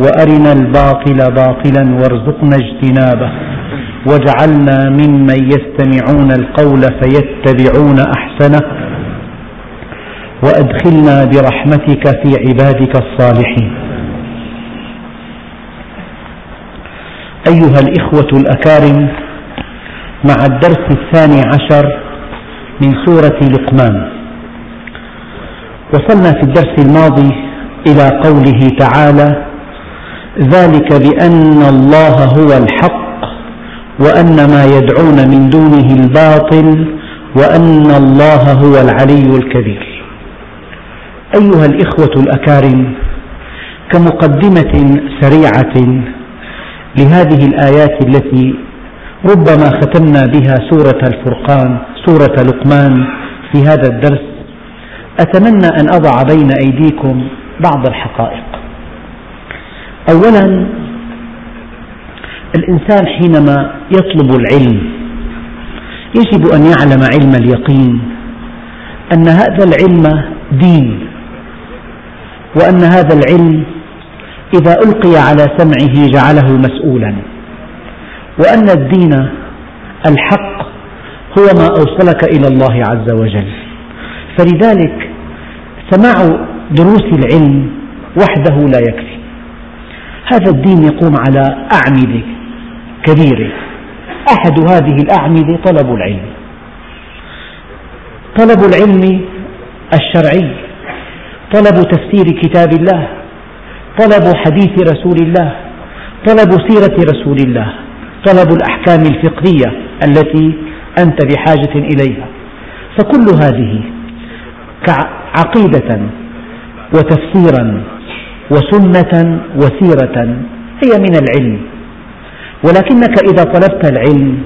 وأرنا الباطل باطلا وارزقنا اجتنابه. واجعلنا ممن يستمعون القول فيتبعون أحسنه. وأدخلنا برحمتك في عبادك الصالحين. أيها الإخوة الأكارم مع الدرس الثاني عشر من سورة لقمان وصلنا في الدرس الماضي إلى قوله تعالى ذلك بأن الله هو الحق وأن ما يدعون من دونه الباطل وأن الله هو العلي الكبير. أيها الإخوة الأكارم كمقدمة سريعة لهذه الآيات التي ربما ختمنا بها سورة الفرقان سورة لقمان في هذا الدرس أتمنى أن أضع بين أيديكم بعض الحقائق. أولا الإنسان حينما يطلب العلم يجب أن يعلم علم اليقين أن هذا العلم دين وأن هذا العلم إذا ألقي على سمعه جعله مسؤولا وأن الدين الحق هو ما أوصلك إلى الله عز وجل. فلذلك سماع دروس العلم وحده لا يكفي. هذا الدين يقوم على أعمدة كبيرة أحد هذه الأعمدة طلب العلم. طلب العلم الشرعي طلب تفسير كتاب الله طلب حديث رسول الله طلب سيرة رسول الله طلب الأحكام الفقهية التي أنت بحاجة إليها. فكل هذه عقيدة وتفسيرا وسنة وسيرة هي من العلم. ولكنك إذا طلبت العلم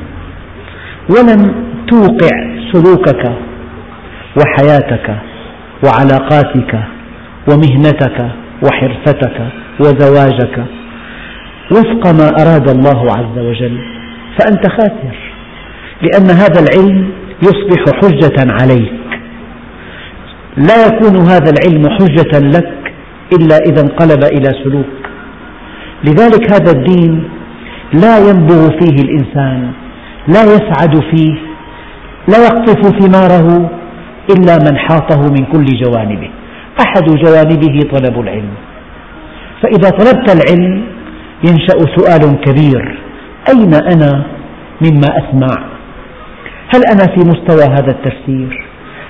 ولم توقع سلوكك وحياتك وعلاقاتك ومهنتك وحرفتك وزواجك وفق ما أراد الله عز وجل فأنت خاسر لأن هذا العلم يصبح حجة عليك. لا يكون هذا العلم حجة لك إلا إذا انقلب إلى سلوك. لذلك هذا الدين لا ينبغ فيه الإنسان لا يسعد فيه لا يقطف ثماره إلا من حاطه من كل جوانبه. أحد جوانبه طلب العلم. فإذا طلبت العلم ينشأ سؤال كبير. أين أنا مما أسمع؟ هل أنا في مستوى هذا التفسير؟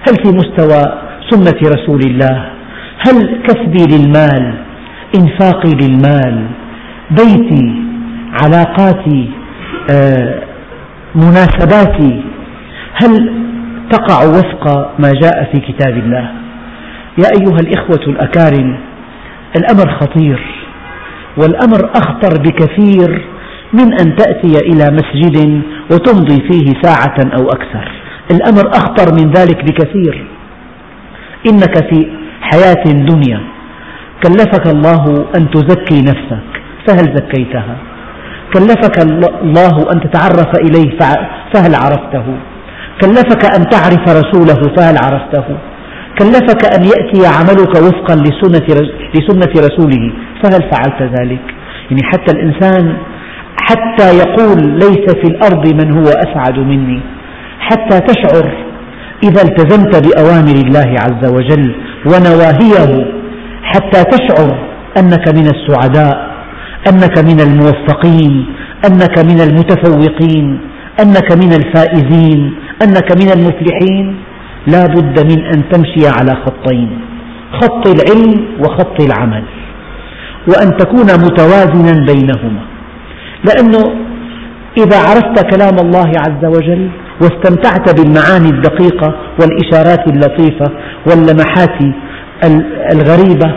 هل في مستوى سنة رسول الله؟ هل كسبي للمال؟ إنفاقي للمال؟ بيتي؟ علاقاتي؟ آه، مناسباتي؟ هل تقع وفق ما جاء في كتاب الله؟ يا أيها الإخوة الأكارم الأمر خطير والأمر أخطر بكثير من أن تأتي إلى مسجد وتمضي فيه ساعة أو أكثر. الأمر أخطر من ذلك بكثير. إنك في حياة الدنيا. كلفك الله أن تزكي نفسك. فهل زكيتها؟ كلفك الله أن تتعرف إليه فهل عرفته؟ كلفك أن تعرف رسوله فهل عرفته؟ كلفك أن يأتي عملك وفقا لسنة, لسنة رسوله فهل فعلت ذلك؟ يعني حتى الإنسان حتى يقول ليس في الأرض من هو أسعد مني. حتى تشعر إذا التزمت بأوامر الله عز وجل ونواهيه حتى تشعر أنك من السعداء أنك من الموفقين أنك من المتفوقين أنك من الفائزين أنك من المفلحين. لا بد من أن تمشي على خطين خط العلم وخط العمل وأن تكون متوازنا بينهما. لأنه إذا عرفت كلام الله عز وجل واستمتعت بالمعاني الدقيقة والإشارات اللطيفة واللمحات الغريبة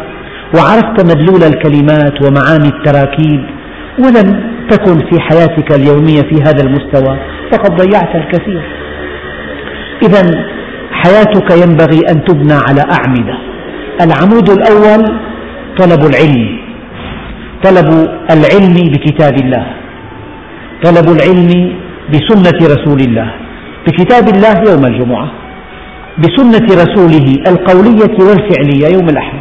وعرفت مدلول الكلمات ومعاني التراكيب. ولم تكن في حياتك اليومية في هذا المستوى فقد ضيعت الكثير. إذا حياتك ينبغي أن تبنى على أعمدة. العمود الأول طلب العلم. طلب العلم بكتاب الله. طلب العلم بسنة رسول الله. بكتاب الله يوم الجمعة بسنة رسوله القولية والفعلية يوم الأحد.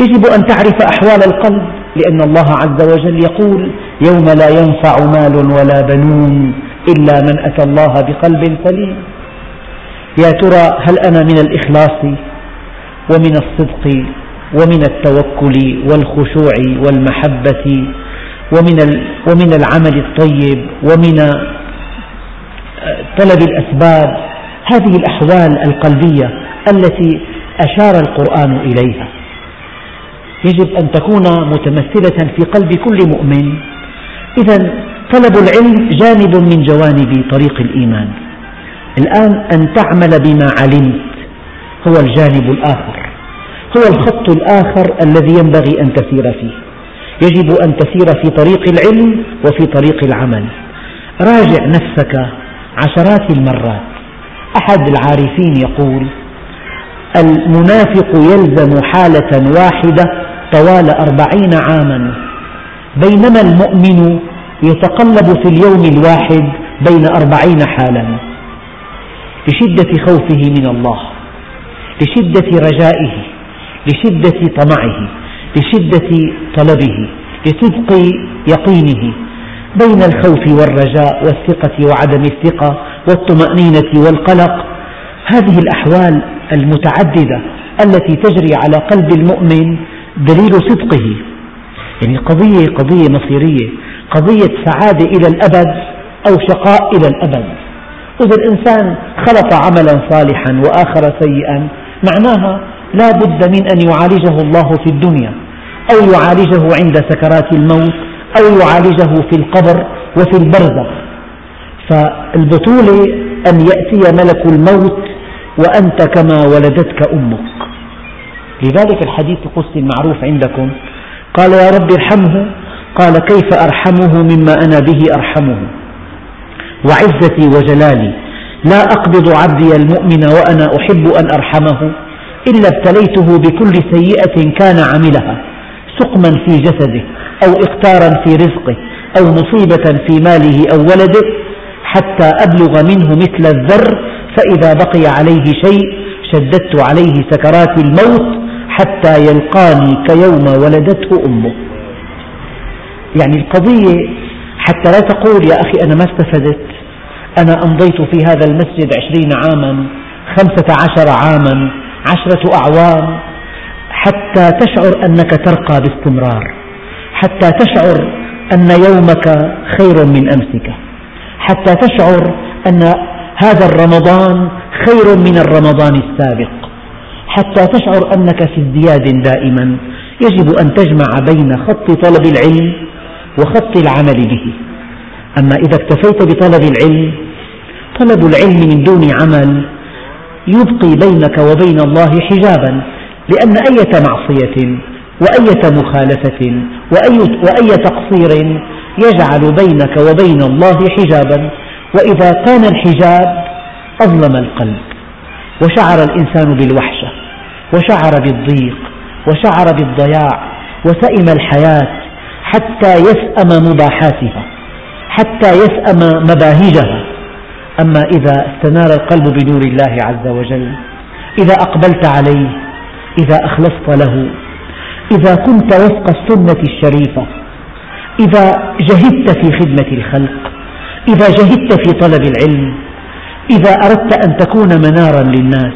يجب أن تعرف أحوال القلب لأن الله عز وجل يقول يوم لا ينفع مال ولا بنون إلا من أتى الله بقلب سليم. يا ترى هل أنا من الإخلاص ومن الصدق ومن التوكل والخشوع والمحبة ومن ومن العمل الطيب ومن طلب الأسباب هذه الأحوال القلبية التي أشار القرآن إليها. يجب أن تكون متمثلة في قلب كل مؤمن. إذا طلب العلم جانب من جوانب طريق الإيمان. الآن أن تعمل بما علمت هو الجانب الآخر. هو الخط الآخر الذي ينبغي أن تسير فيه. يجب أن تسير في طريق العلم وفي طريق العمل. راجع نفسك عشرات المرات. أحد العارفين يقول المنافق يلزم حالة واحدة طوال أربعين عاما. بينما المؤمن يتقلب في اليوم الواحد بين أربعين حالا. لشدة خوفه من الله لشدة رجائه لشدة طمعه لشدة طلبه لصدق يقينه. بين الخوف والرجاء والثقة وعدم الثقة والطمأنينة والقلق. هذه الأحوال المتعددة التي تجري على قلب المؤمن دليل صدقه. يعني قضية قضية مصيرية قضية سعادة إلى الأبد أو شقاء إلى الأبد. إذا الإنسان خلط عملا صالحا وآخر سيئا معناها لا بد من أن يعالجه الله في الدنيا أو يعالجه عند سكرات الموت أو يعالجه في القبر وفي البرزخ. فالبطولة أن يأتي ملك الموت وأنت كما ولدتك أمك. لذلك الحديث القدسي المعروف عندكم قال يا رب ارحمه قال كيف أرحمه مما أنا به أرحمه. وعزتي وجلالي لا أقبض عبدي المؤمن وأنا أحب أن أرحمه إلا ابتليته بكل سيئة كان عملها سقما في جسده أو إقتارا في رزقه أو مصيبة في ماله أو ولده حتى أبلغ منه مثل الذر فإذا بقي عليه شيء شددت عليه سكرات الموت حتى يلقاني كيوم ولدته أمه. يعني القضية حتى لا تقول يا أخي أنا ما استفدت أنا أمضيت في هذا المسجد عشرين عاما خمسة عشر عاما عشرة أعوام حتى تشعر أنك ترقى باستمرار حتى تشعر أن يومك خير من أمسك حتى تشعر أن هذا الرمضان خير من الرمضان السابق حتى تشعر أنك في ازدياد دائما يجب أن تجمع بين خط طلب العلم وخط العمل به. أما إذا اكتفيت بطلب العلم طلب العلم من دون عمل يبقي بينك وبين الله حجابا. لأن أية معصية وأية مخالفة وأي, وأي تقصير يجعل بينك وبين الله حجابا وإذا كان الحجاب أظلم القلب وشعر الإنسان بالوحشة وشعر بالضيق وشعر بالضياع وسئم الحياة حتى يسأم مباحاتها حتى يسأم مباهجها. أما إذا استنار القلب بنور الله عز وجل إذا أقبلت عليه إذا أخلصت له. إذا كنت وفق السنة الشريفة. إذا جهدت في خدمة الخلق. إذا جهدت في طلب العلم. إذا أردت أن تكون منارا للناس.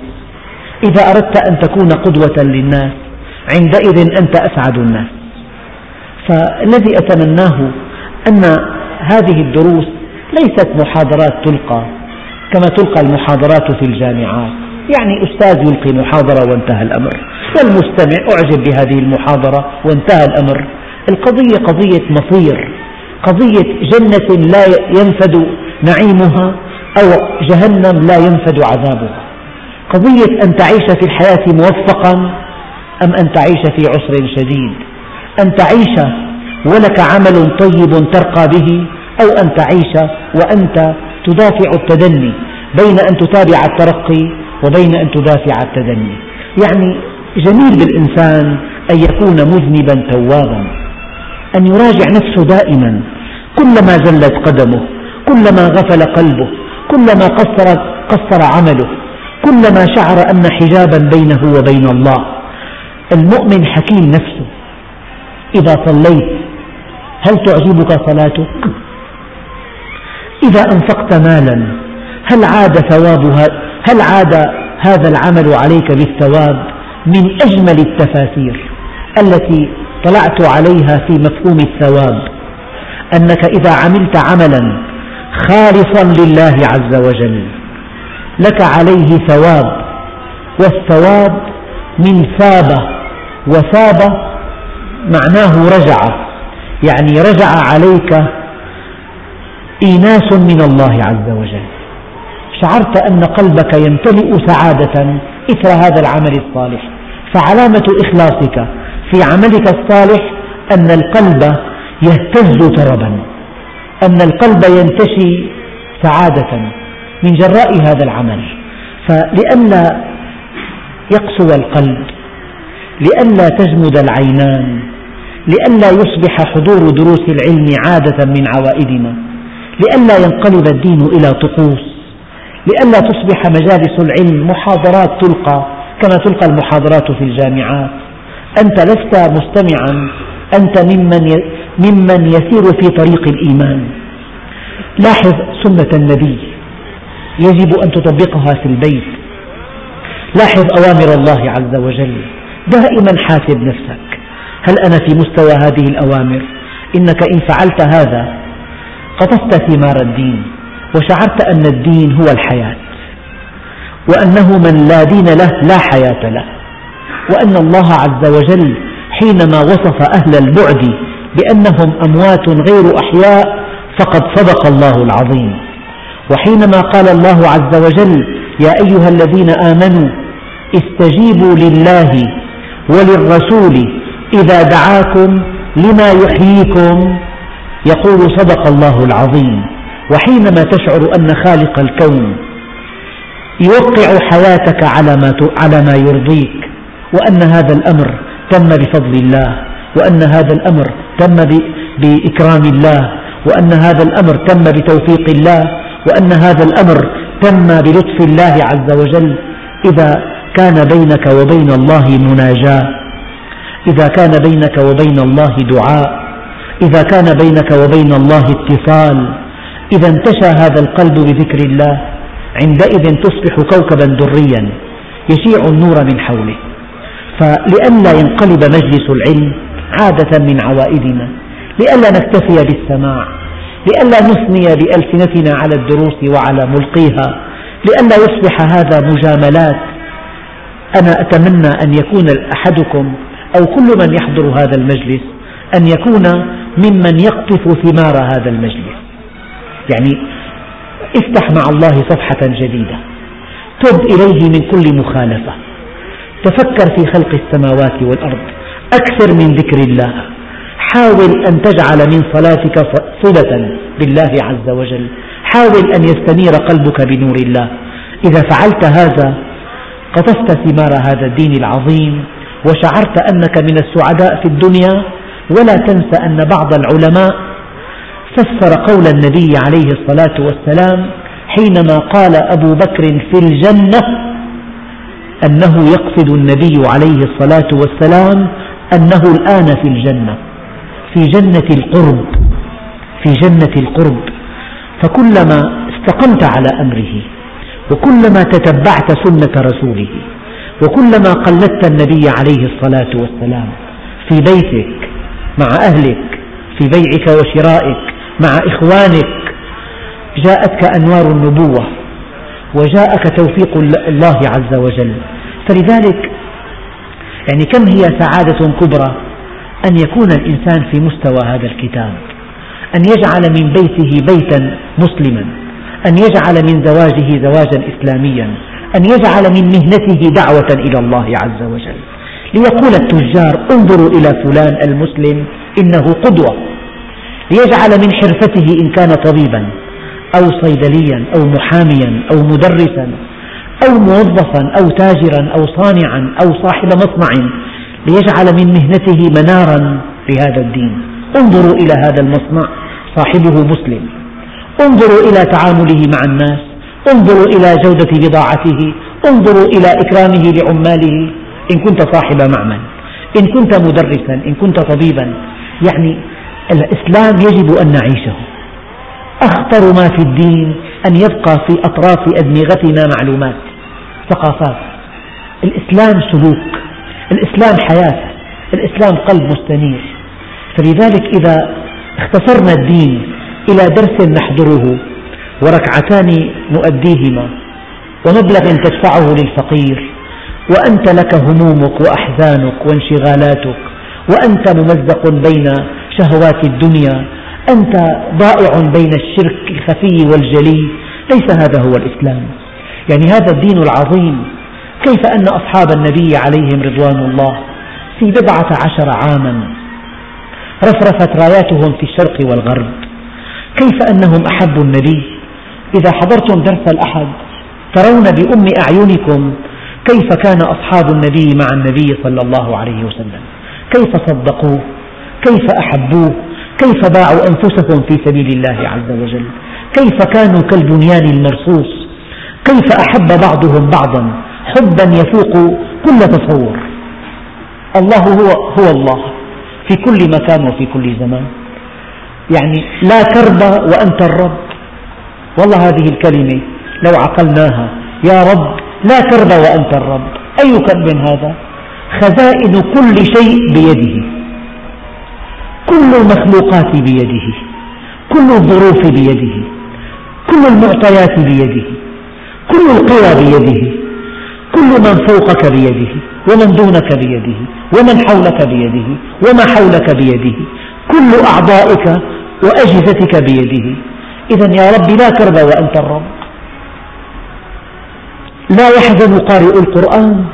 إذا أردت أن تكون قدوة للناس. عندئذ أنت أسعد الناس. فالذي أتمناه أن هذه الدروس ليست محاضرات تلقى كما تلقى المحاضرات في الجامعات. يعني أستاذ يلقي محاضرة وانتهى الأمر. والمستمع أعجب بهذه المحاضرة وانتهى الأمر. القضية قضية مصير قضية جنة لا ينفد نعيمها أو جهنم لا ينفد عذابها. قضية أن تعيش في الحياة موفقا أم أن تعيش في عسر شديد؟ أن تعيش ولك عمل طيب ترقى به أو أن تعيش وأنت تدافع التدني بين أن تتابع الترقي وبين أن تدافع التدني. يعني جميل بالإنسان أن يكون مذنبا توابا. أن يراجع نفسه دائما. كلما زلت قدمه كلما غفل قلبه كلما قصر, قصر عمله كلما شعر أن حجابا بينه وبين الله. المؤمن حكيم نفسه. إذا صليت هل تعجبك صلاتك؟ إذا أنفقت مالا هل عاد ثوابها هل عاد هذا العمل عليك بالثواب من أجمل التفاسير التي طلعت عليها في مفهوم الثواب أنك إذا عملت عملا خالصا لله عز وجل لك عليه ثواب والثواب من ثاب وثاب معناه رجع يعني رجع عليك إيناس من الله عز وجل. شعرت أن قلبك يمتلئ سعادة إثر هذا العمل الصالح. فعلامة إخلاصك في عملك الصالح أن القلب يهتز طربا أن القلب ينتشي سعادة من جراء هذا العمل. فلئلا يقسو القلب لئلا تجمد العينان لئلا يصبح حضور دروس العلم عادة من عوائدنا لئلا ينقلب الدين إلى طقوس. لئلا تصبح مجالس العلم محاضرات تلقى كما تلقى المحاضرات في الجامعات. أنت لست مستمعا أنت ممن ممن يسير في طريق الإيمان. لاحظ سنة النبي. يجب أن تطبقها في البيت. لاحظ أوامر الله عز وجل. دائما حاسب نفسك. هل أنا في مستوى هذه الأوامر؟ إنك إن فعلت هذا قطفت ثمار الدين. وشعرت أن الدين هو الحياة وأنه من لا دين له لا حياة له وأن الله عز وجل حينما وصف أهل البعد بأنهم أموات غير أحياء فقد صدق الله العظيم. وحينما قال الله عز وجل يا أيها الذين آمنوا استجيبوا لله وللرسول إذا دعاكم لما يحييكم يقول صدق الله العظيم. وحينما تشعر أن خالق الكون يوقع حياتك على ما على ما يرضيك وأن هذا الأمر تم بفضل الله وأن هذا الأمر تم بإكرام الله وأن هذا الأمر تم بتوفيق الله وأن هذا الأمر تم بلطف الله عز وجل. إذا كان بينك وبين الله مناجاة إذا كان بينك وبين الله دعاء إذا كان بينك وبين الله اتصال إذا انتشى هذا القلب بذكر الله عندئذ تصبح كوكبا دريا يشيع النور من حوله. فلئلا ينقلب مجلس العلم عادة من عوائدنا لئلا نكتفي بالسماع لئلا نثني بألسنتنا على الدروس وعلى ملقيها لئلا يصبح هذا مجاملات. أنا أتمنى أن يكون أحدكم أو كل من يحضر هذا المجلس أن يكون ممن يقطف ثمار هذا المجلس. يعني افتح مع الله صفحة جديدة. تب إليه من كل مخالفة. تفكر في خلق السماوات والأرض أكثر من ذكر الله. حاول أن تجعل من صلاتك صلة بالله عز وجل. حاول أن يستنير قلبك بنور الله. إذا فعلت هذا قطفت ثمار هذا الدين العظيم وشعرت أنك من السعداء في الدنيا. ولا تنس أن بعض العلماء فسر قول النبي عليه الصلاة والسلام حينما قال أبو بكر في الجنة أنه يقصد النبي عليه الصلاة والسلام أنه الآن في الجنة في جنة القرب في جنة القرب. فكلما استقمت على أمره وكلما تتبعت سنة رسوله وكلما قلدت النبي عليه الصلاة والسلام في بيتك مع أهلك في بيعك وشرائك مع إخوانك جاءتك أنوار النبوة وجاءك توفيق الله عز وجل. فلذلك يعني كم هي سعادة كبرى أن يكون الإنسان في مستوى هذا الكتاب؟ أن يجعل من بيته بيتا مسلما أن يجعل من زواجه زواجا إسلاميا أن يجعل من مهنته دعوة إلى الله عز وجل. ليقول التجار انظروا إلى فلان المسلم إنه قدوة. ليجعل من حرفته إن كان طبيبا أو صيدليا أو محاميا أو مدرسا أو موظفا أو تاجرا أو صانعا أو صاحب مصنع ليجعل من مهنته منارا لهذا الدين. انظروا إلى هذا المصنع صاحبه مسلم. انظروا إلى تعامله مع الناس. انظروا إلى جودة بضاعته. انظروا إلى إكرامه لعماله. إن كنت صاحب معمل إن كنت مدرسا إن كنت طبيبا يعني الإسلام يجب أن نعيشه. أخطر ما في الدين أن يبقى في أطراف أدمغتنا معلومات ثقافات. الإسلام سلوك الإسلام حياة الإسلام قلب مستنير. فلذلك إذا اختصرنا الدين إلى درس نحضره وركعتان نؤديهما ومبلغ تدفعه للفقير وأنت لك همومك وأحزانك وانشغالاتك وأنت ممزق بين شهوات الدنيا أنت ضائع بين الشرك الخفي والجلي ليس هذا هو الإسلام. يعني هذا الدين العظيم كيف أن أصحاب النبي عليهم رضوان الله في بضعة عشر عاما رفرفت راياتهم في الشرق والغرب؟ كيف أنهم أحبوا النبي؟ إذا حضرتم درس الأحد ترون بأم أعينكم كيف كان أصحاب النبي مع النبي صلى الله عليه وسلم؟ كيف صدقوه؟ كيف أحبوه؟ كيف باعوا أنفسهم في سبيل الله عز وجل؟ كيف كانوا كالبنيان المرصوص؟ كيف أحب بعضهم بعضا؟ حبا يفوق كل تصور الله هو هو الله. في كل مكان وفي كل زمان. يعني لا ترضى وأنت الرب. والله هذه الكلمة لو عقلناها. يا رب لا ترضى وأنت الرب. أي كذب هذا؟ خزائن كل شيء بيده. كل المخلوقات بيده كل الظروف بيده كل المعطيات بيده كل القوى بيده كل من فوقك بيده ومن دونك بيده ومن حولك بيده وما حولك بيده كل أعضائك وأجهزتك بيده. إذا يا رب لا ترضى وأنت الرب. لا يحزن قارئ القرآن.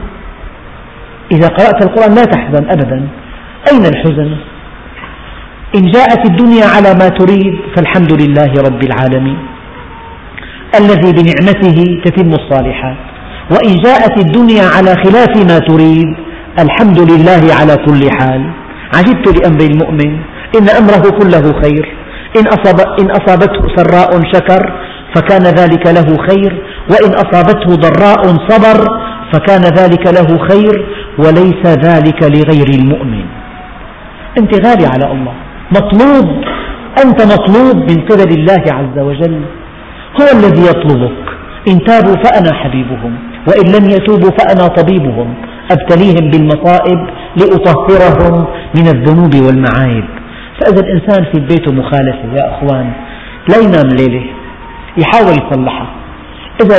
إذا قرأت القرآن لا تحزن أبدا. أين الحزن؟ إن جاءت الدنيا على ما تريد فالحمد لله رب العالمين الذي بنعمته تتم الصالحات. وإن جاءت الدنيا على خلاف ما تريد الحمد لله على كل حال. عجبت لأمر المؤمن إن أمره كله خير. إن, أصاب إن أصابته سراء شكر فكان ذلك له خير. وإن أصابته ضراء صبر فكان ذلك له خير. وليس ذلك لغير المؤمن. أنت غالي على الله. مطلوب أنت مطلوب من قبل الله عز وجل. هو الذي يطلبك. إن تابوا فأنا حبيبهم وإن لم يتوبوا فأنا طبيبهم. أبتليهم بالمصائب لأطهرهم من الذنوب والمعايب. فإذا الإنسان في بيته مخالفة يا أخوان لا ينام ليلة يحاول يصلحها. إذا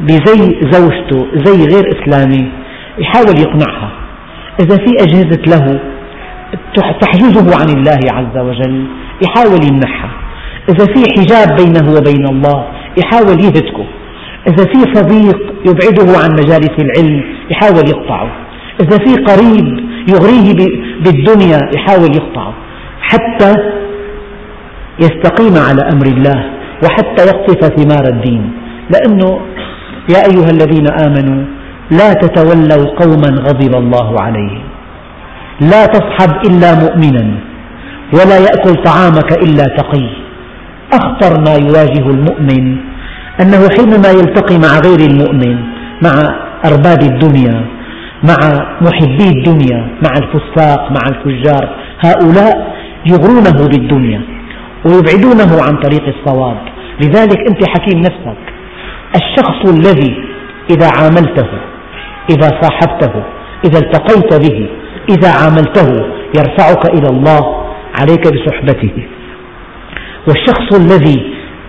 بزي زوجته زي غير إسلامي يحاول يقنعها. إذا في أجهزة له تحجزه عن الله عز وجل. يحاول يمنحها. إذا في حجاب بينه وبين الله يحاول يهتكه إذا في صديق يبعده عن مجالس العلم يحاول يقطعه. إذا في قريب يغريه بالدنيا يحاول يقطعه. حتى يستقيم على أمر الله وحتى يقطف ثمار الدين. لأنه يا أيها الذين آمنوا لا تتولوا قوما غضب الله عليهم. لا تصحب إلا مؤمنا ولا يأكل طعامك إلا تقي. أخطر ما يواجه المؤمن أنه حينما يلتقي مع غير المؤمن مع أرباب الدنيا مع محبي الدنيا مع الفساق مع الفجار هؤلاء يغرونه بالدنيا ويبعدونه عن طريق الصواب. لذلك أنت حكيم نفسك الشخص الذي إذا عاملته إذا صاحبته إذا التقيت به إذا عاملته يرفعك إلى الله عليك بصحبته. والشخص الذي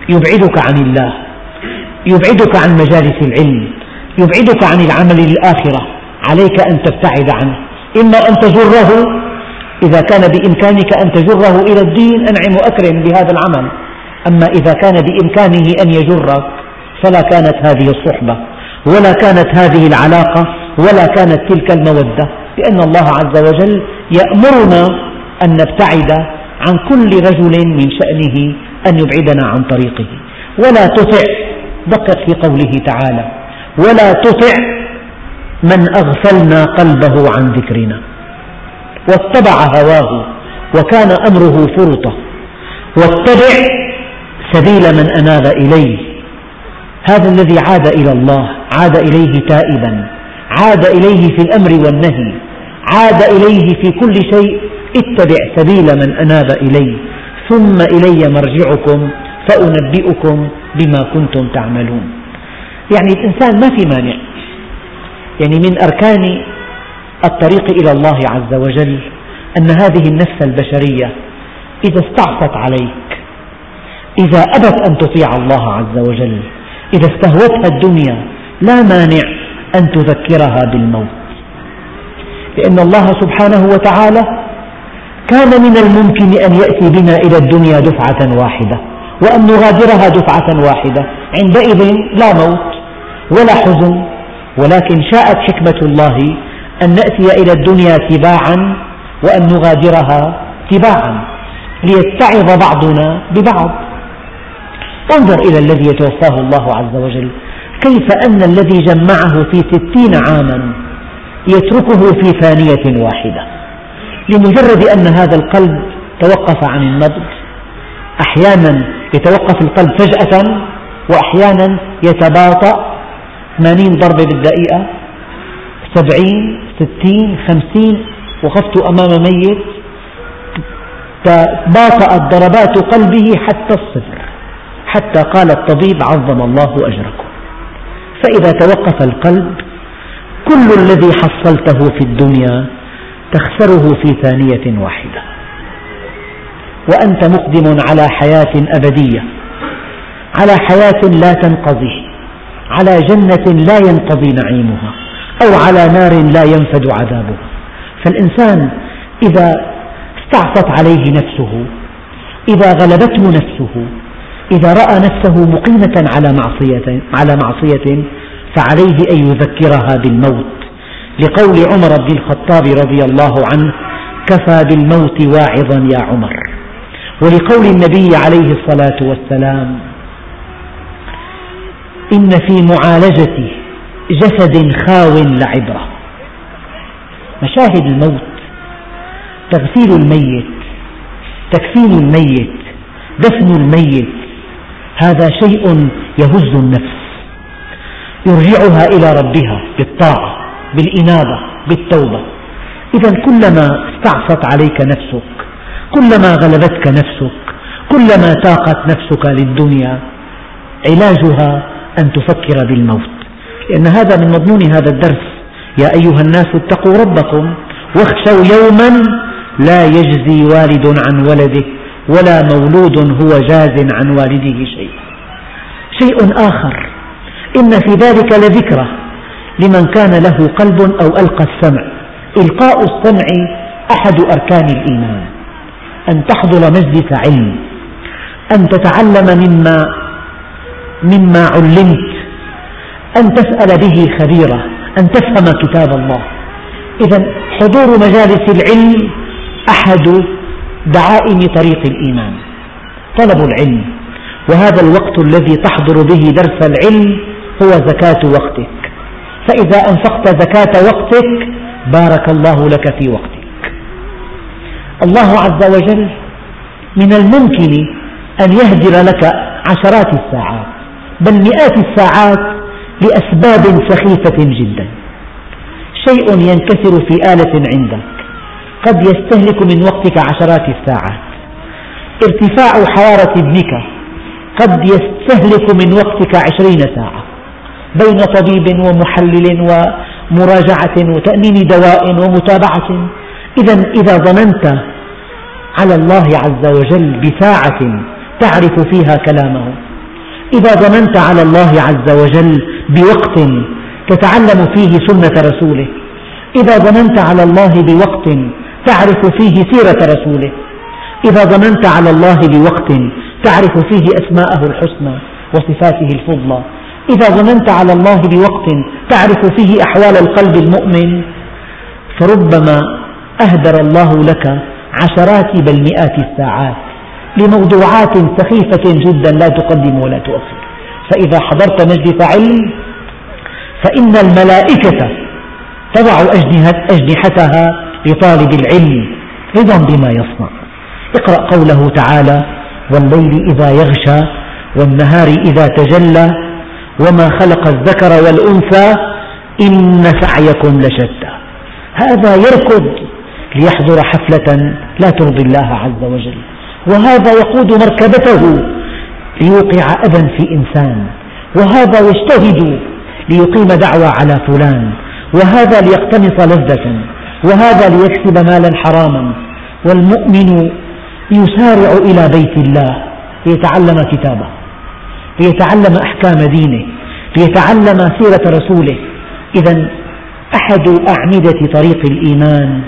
يبعدك عن الله يبعدك عن مجالس العلم يبعدك عن العمل للآخرة عليك أن تبتعد عنه. إما أن تجره إذا كان بإمكانك أن تجره إلى الدين أنعم وأكرم بهذا العمل. أما إذا كان بإمكانه أن يجرك فلا كانت هذه الصحبة ولا كانت هذه العلاقة ولا كانت تلك المودة. لأن الله عز وجل يأمرنا أن نبتعد عن كل رجل من شأنه أن يبعدنا عن طريقه. ولا تطع دقق في قوله تعالى ولا تطع من أغفلنا قلبه عن ذكرنا. واتبع هواه وكان أمره فرطا واتبع سبيل من أناب إليه. هذا الذي عاد إلى الله عاد إليه تائبا. عاد إليه في الأمر والنهي. عاد إليه في كل شيء. اتبع سبيل من أناب إلي ثم إلي مرجعكم فأنبئكم بما كنتم تعملون. يعني الإنسان ما في مانع. يعني من أركان الطريق إلى الله عز وجل أن هذه النفس البشرية إذا استعصت عليك إذا أبت أن تطيع الله عز وجل إذا استهوتها الدنيا لا مانع. أن تذكرها بالموت. لأن الله سبحانه وتعالى كان من الممكن أن يأتي بنا إلى الدنيا دفعة واحدة وأن نغادرها دفعة واحدة. عندئذ لا موت ولا حزن ولكن شاءت حكمة الله أن نأتي إلى الدنيا تباعا وأن نغادرها تباعا. ليتعظ بعضنا ببعض. انظر إلى الذي يتوفاه الله عز وجل. كيف أن الذي جمعه في ستين عاما يتركه في ثانية واحدة؟ لمجرد أن هذا القلب توقف عن النبض أحيانا يتوقف القلب فجأة وأحيانا يتباطأ 80 ضربة بالدقيقة سبعين ستين خمسين وقفت أمام ميت. تباطأت ضربات قلبه حتى الصفر حتى قال الطبيب عظم الله أجركم. فإذا توقف القلب كل الذي حصلته في الدنيا تخسره في ثانية واحدة. وأنت مقدم على حياة أبدية على حياة لا تنقضي على جنة لا ينقضي نعيمها أو على نار لا ينفد عذابها. فالإنسان إذا استعصت عليه نفسه إذا غلبته نفسه إذا رأى نفسه مقيمة على معصية, على معصية فعليه أن يذكرها بالموت. لقول عمر بن الخطاب رضي الله عنه كفى بالموت واعظا يا عمر. ولقول النبي عليه الصلاة والسلام إن في معالجة جسد خاو لعبرة مشاهد الموت تغسيل الميت تكفين الميت دفن الميت هذا شيء يهز النفس يرجعها إلى ربها بالطاعة بالإنابة بالتوبة. إذا كلما استعصت عليك نفسك كلما غلبتك نفسك كلما تاقت نفسك للدنيا علاجها أن تفكر بالموت. لأن هذا من مضمون هذا الدرس. يا أيها الناس اتقوا ربكم واخشوا يوما لا يجزي والد عن ولده. ولا مولود هو جاز عن والده شيء. شيء آخر. إن في ذلك لذكرى لمن كان له قلب أو ألقى السمع. إلقاء السمع أحد أركان الإيمان. أن تحضر مجلس علم. أن تتعلم مما مما علمت. أن تسأل به خبيرا. أن تفهم كتاب الله. إذا حضور مجالس العلم أحد دعائم طريق الإيمان. طلب العلم. وهذا الوقت الذي تحضر به درس العلم هو زكاة وقتك. فإذا أنفقت زكاة وقتك بارك الله لك في وقتك. الله عز وجل من الممكن أن يهدر لك عشرات الساعات بل مئات الساعات لأسباب سخيفة جدا. شيء ينكسر في آلة عندك. قد يستهلك من وقتك عشرات الساعات ارتفاع حرارة ابنك قد يستهلك من وقتك عشرين ساعة. بين طبيب ومحلل ومراجعة وتأمين دواء ومتابعة. إذا إذا ظننت على الله عز وجل بساعة تعرف فيها كلامه. إذا ظننت على الله عز وجل بوقت تتعلم فيه سنة رسوله. إذا ظننت على الله بوقت تعرف فيه سيرة رسوله. إذا ظننت على الله بوقت تعرف فيه أسماءه الحسنى وصفاته الفضلى. إذا ظننت على الله بوقت تعرف فيه أحوال القلب المؤمن. فربما أهدر الله لك عشرات بل مئات الساعات لموضوعات سخيفة جدا لا تقدم ولا تؤخر. فإذا حضرت مجلس علم فإن الملائكة تضع أجنحتها لطالب العلم رضا بما يصنع. اقرأ قوله تعالى والليل إذا يغشى والنهار إذا تجلى وما خلق الذكر والأنثى إن سعيكم لشتى. هذا يركض ليحضر حفلة لا ترضي الله عز وجل. وهذا يقود مركبته ليوقع أذى في إنسان. وهذا يجتهد ليقيم دعوة على فلان. وهذا ليقتنص لذة. وهذا ليكسب مالا حراما. والمؤمن يسارع إلى بيت الله ليتعلم كتابه ليتعلم أحكام دينه ليتعلم سيرة رسوله. إذا أحد أعمدة طريق الإيمان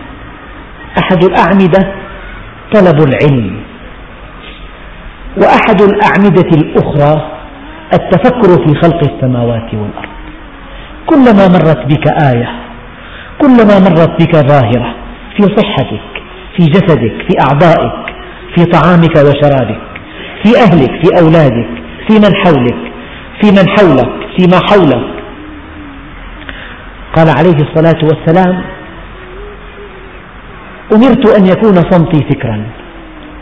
أحد الأعمدة طلب العلم. وأحد الأعمدة الأخرى التفكر في خلق السماوات والأرض. كلما مرت بك آية كلما مرت بك ظاهرة في صحتك في جسدك في أعضائك في طعامك وشرابك في أهلك في أولادك في من حولك في من حولك فيما حولك. قال عليه الصلاة والسلام أمرت أن يكون صمتي فكرا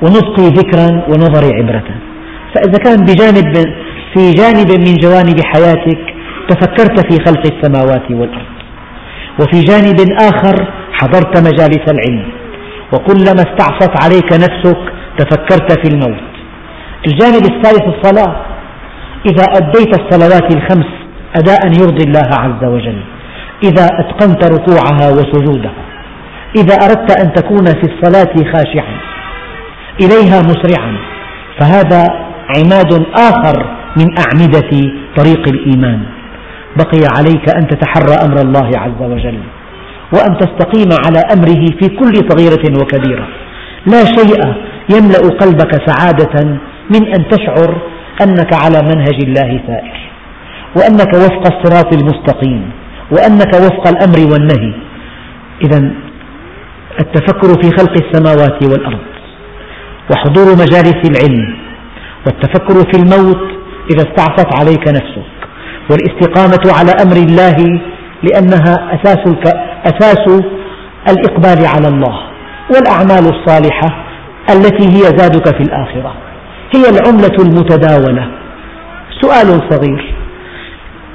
ونطقي ذكرا ونظري عبرة. فإذا كان بجانب في جانب من جوانب حياتك تفكرت في خلق السماوات والأرض. وفي جانب آخر حضرت مجالس العلم. وكلما استعصت عليك نفسك تفكرت في الموت. الجانب الثالث الصلاة. إذا أديت الصلوات الخمس أداء يرضي الله عز وجل. إذا أتقنت ركوعها وسجودها. إذا أردت أن تكون في الصلاة خاشعا. إليها مسرعا. فهذا عماد آخر من أعمدة طريق الإيمان. بقي عليك أن تتحرى أمر الله عز وجل وأن تستقيم على أمره في كل صغيرة وكبيرة. لا شيء يملأ قلبك سعادة من أن تشعر أنك على منهج الله سائر وأنك وفق الصراط المستقيم وأنك وفق الأمر والنهي. إذا التفكر في خلق السماوات والأرض وحضور مجالس العلم والتفكر في الموت إذا استعصت عليك نفسك. والاستقامة على أمر الله لأنها أساس, أساس الإقبال على الله والأعمال الصالحة التي هي زادك في الآخرة. هي العملة المتداولة. سؤال صغير.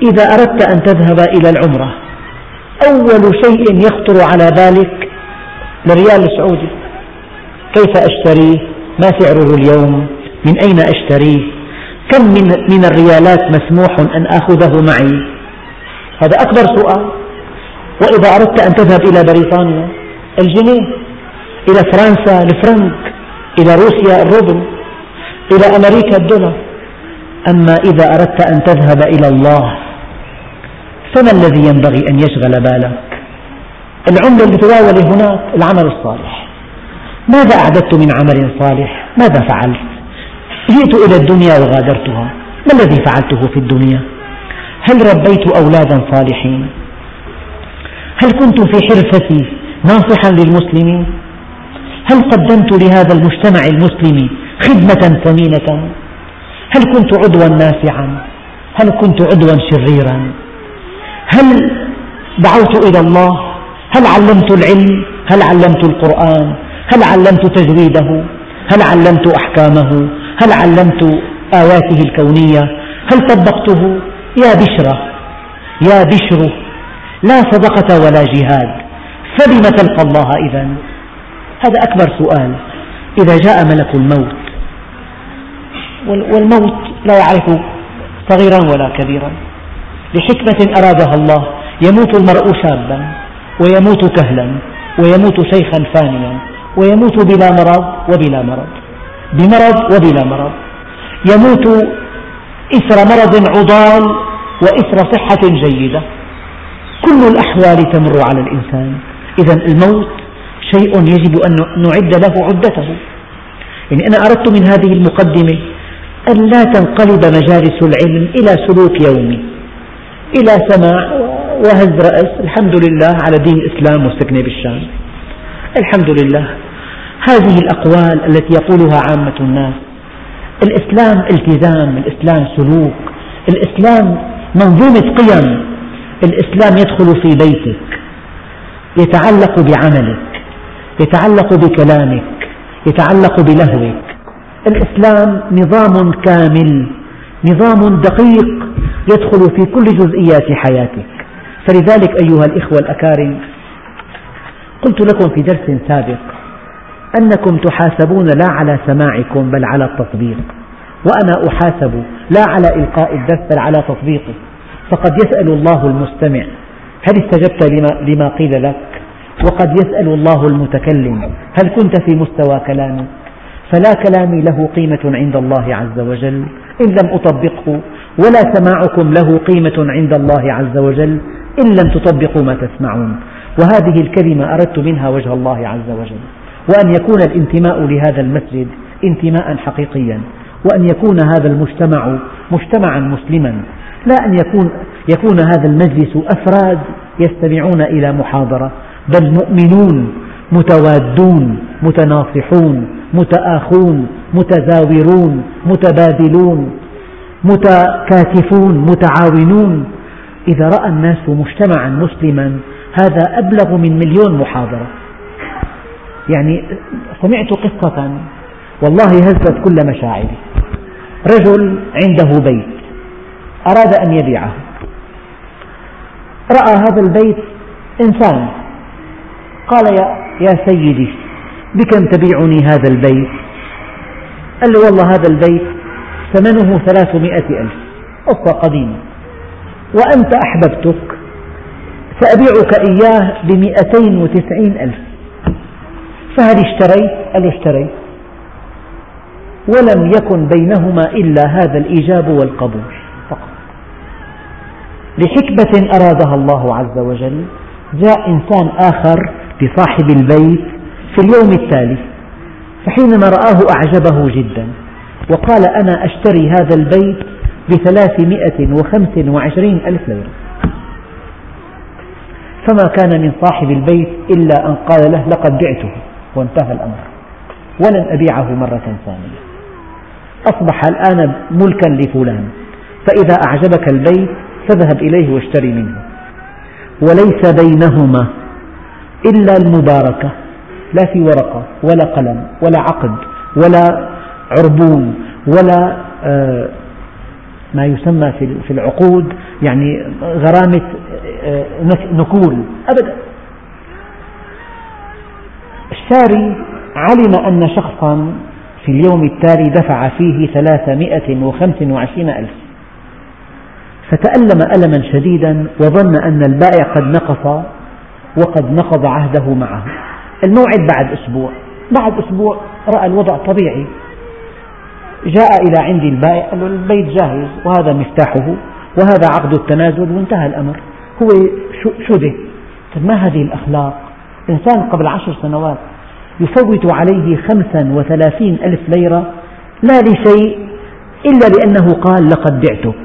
إذا أردت أن تذهب إلى العمرة أول شيء يخطر على بالك الريال السعودي؟ كيف أشتريه؟ ما سعره اليوم؟ من أين أشتريه؟ كم من, من الريالات مسموح أن آخذه معي؟ هذا أكبر سؤال. وإذا أردت أن تذهب إلى بريطانيا الجنيه إلى فرنسا الفرنك إلى روسيا الروبل إلى أمريكا الدولار. أما إذا أردت أن تذهب إلى الله فما الذي ينبغي أن يشغل بالك؟ العملة المتداولة هناك العمل الصالح. ماذا أعددت من عمل صالح؟ ماذا فعلت؟ جئت إلى الدنيا وغادرتها. ما الذي فعلته في الدنيا؟ هل ربيت أولادا صالحين؟ هل كنت في حرفتي ناصحا للمسلمين؟ هل قدمت لهذا المجتمع المسلم خدمة ثمينة؟ هل كنت عضوا نافعا؟ هل كنت عضوا شريرا؟ هل دعوت إلى الله؟ هل علمت العلم؟ هل علمت القرآن؟ هل علمت تجويده هل علمت أحكامه؟ هل علمت آياته الكونية؟ هل طبقته؟ يا بشرة يا بشر لا صدقة ولا جهاد فبم تلقى الله إذا؟ هذا أكبر سؤال إذا جاء ملك الموت. والموت لا يعرف صغيرا ولا كبيرا. لحكمة أرادها الله يموت المرء شابا ويموت كهلا ويموت شيخا فانيا. ويموت بلا مرض وبلا مرض. بمرض وبلا مرض. يموت إثر مرض عضال وإثر صحة جيدة. كل الأحوال تمر على الإنسان. إذا الموت شيء يجب أن نعد له عدته. يعني أنا أردت من هذه المقدمة أن لا تنقلب مجالس العلم إلى سلوك يومي. إلى سماع وهز رأس. الحمد لله على دين الإسلام والسكنة بالشام الحمد لله. هذه الأقوال التي يقولها عامة الناس. الإسلام التزام الإسلام سلوك الإسلام منظومة قيم. الإسلام يدخل في بيتك يتعلق بعملك يتعلق بكلامك يتعلق بلهوك. الإسلام نظام كامل نظام دقيق يدخل في كل جزئيات حياتك. فلذلك أيها الإخوة الأكارم قلت لكم في درس سابق أنكم تحاسبون لا على سماعكم بل على التطبيق. وأنا أحاسب لا على إلقاء الدرس بل على تطبيقه. فقد يسأل الله المستمع هل استجبت لما, لما قيل لك؟ وقد يسأل الله المتكلم هل كنت في مستوى كلامي؟ فلا كلامي له قيمة عند الله عز وجل إن لم أطبقه ولا سماعكم له قيمة عند الله عز وجل إن لم تطبقوا ما تسمعون. وهذه الكلمة أردت منها وجه الله عز وجل. وأن يكون الانتماء لهذا المسجد انتماء حقيقيا وأن يكون هذا المجتمع مجتمعا مسلما لا أن يكون, يكون هذا المجلس أفراد يستمعون إلى محاضرة بل مؤمنون متوادون متناصحون متآخون متزاورون متبادلون متكاتفون متعاونون. إذا رأى الناس مجتمعا مسلما هذا أبلغ من مليون محاضرة. يعني سمعت قصة والله هزت كل مشاعري. رجل عنده بيت أراد أن يبيعه. رأى هذا البيت إنسان. قال يا, سيدي بكم تبيعني هذا البيت؟ قال له والله هذا البيت ثمنه ثلاثمائة ألف قصة قديمة. وأنت أحببتك سأبيعك إياه بمئتين وتسعين ألف. فهل اشتريت؟ قال له اشتريت ولم يكن بينهما إلا هذا الإيجاب والقبول فقط. لحكمة أرادها الله عز وجل جاء إنسان آخر لصاحب البيت في اليوم التالي فحينما رآه أعجبه جدا وقال أنا أشتري هذا البيت بثلاثمائة وخمس وعشرين ألف ليرة. فما كان من صاحب البيت إلا أن قال له لقد بعته. وانتهى الأمر. ولن أبيعه مرة ثانية. أصبح الآن ملكا لفلان. فإذا أعجبك البيت فاذهب إليه واشتري منه. وليس بينهما إلا المباركة. لا في ورقة ولا قلم ولا عقد ولا عربون ولا آه، ما يسمى في العقود يعني غرامة آه، نكول. أبدا. الشاري علم أن شخصا في اليوم التالي دفع فيه ثلاثمائة وخمس وعشرين ألف. فتألم ألما شديدا وظن أن البائع قد نقص وقد نقض عهده معه. الموعد بعد أسبوع. بعد أسبوع رأى الوضع طبيعي. جاء إلى عندي البائع قال له البيت جاهز وهذا مفتاحه وهذا عقد التنازل وانتهى الأمر. هو شبه. طيب ما هذه الأخلاق؟ إنسان قبل عشر سنوات يفوت عليه خمسا وثلاثين ألف ليرة لا لشيء إلا لأنه قال لقد بعتك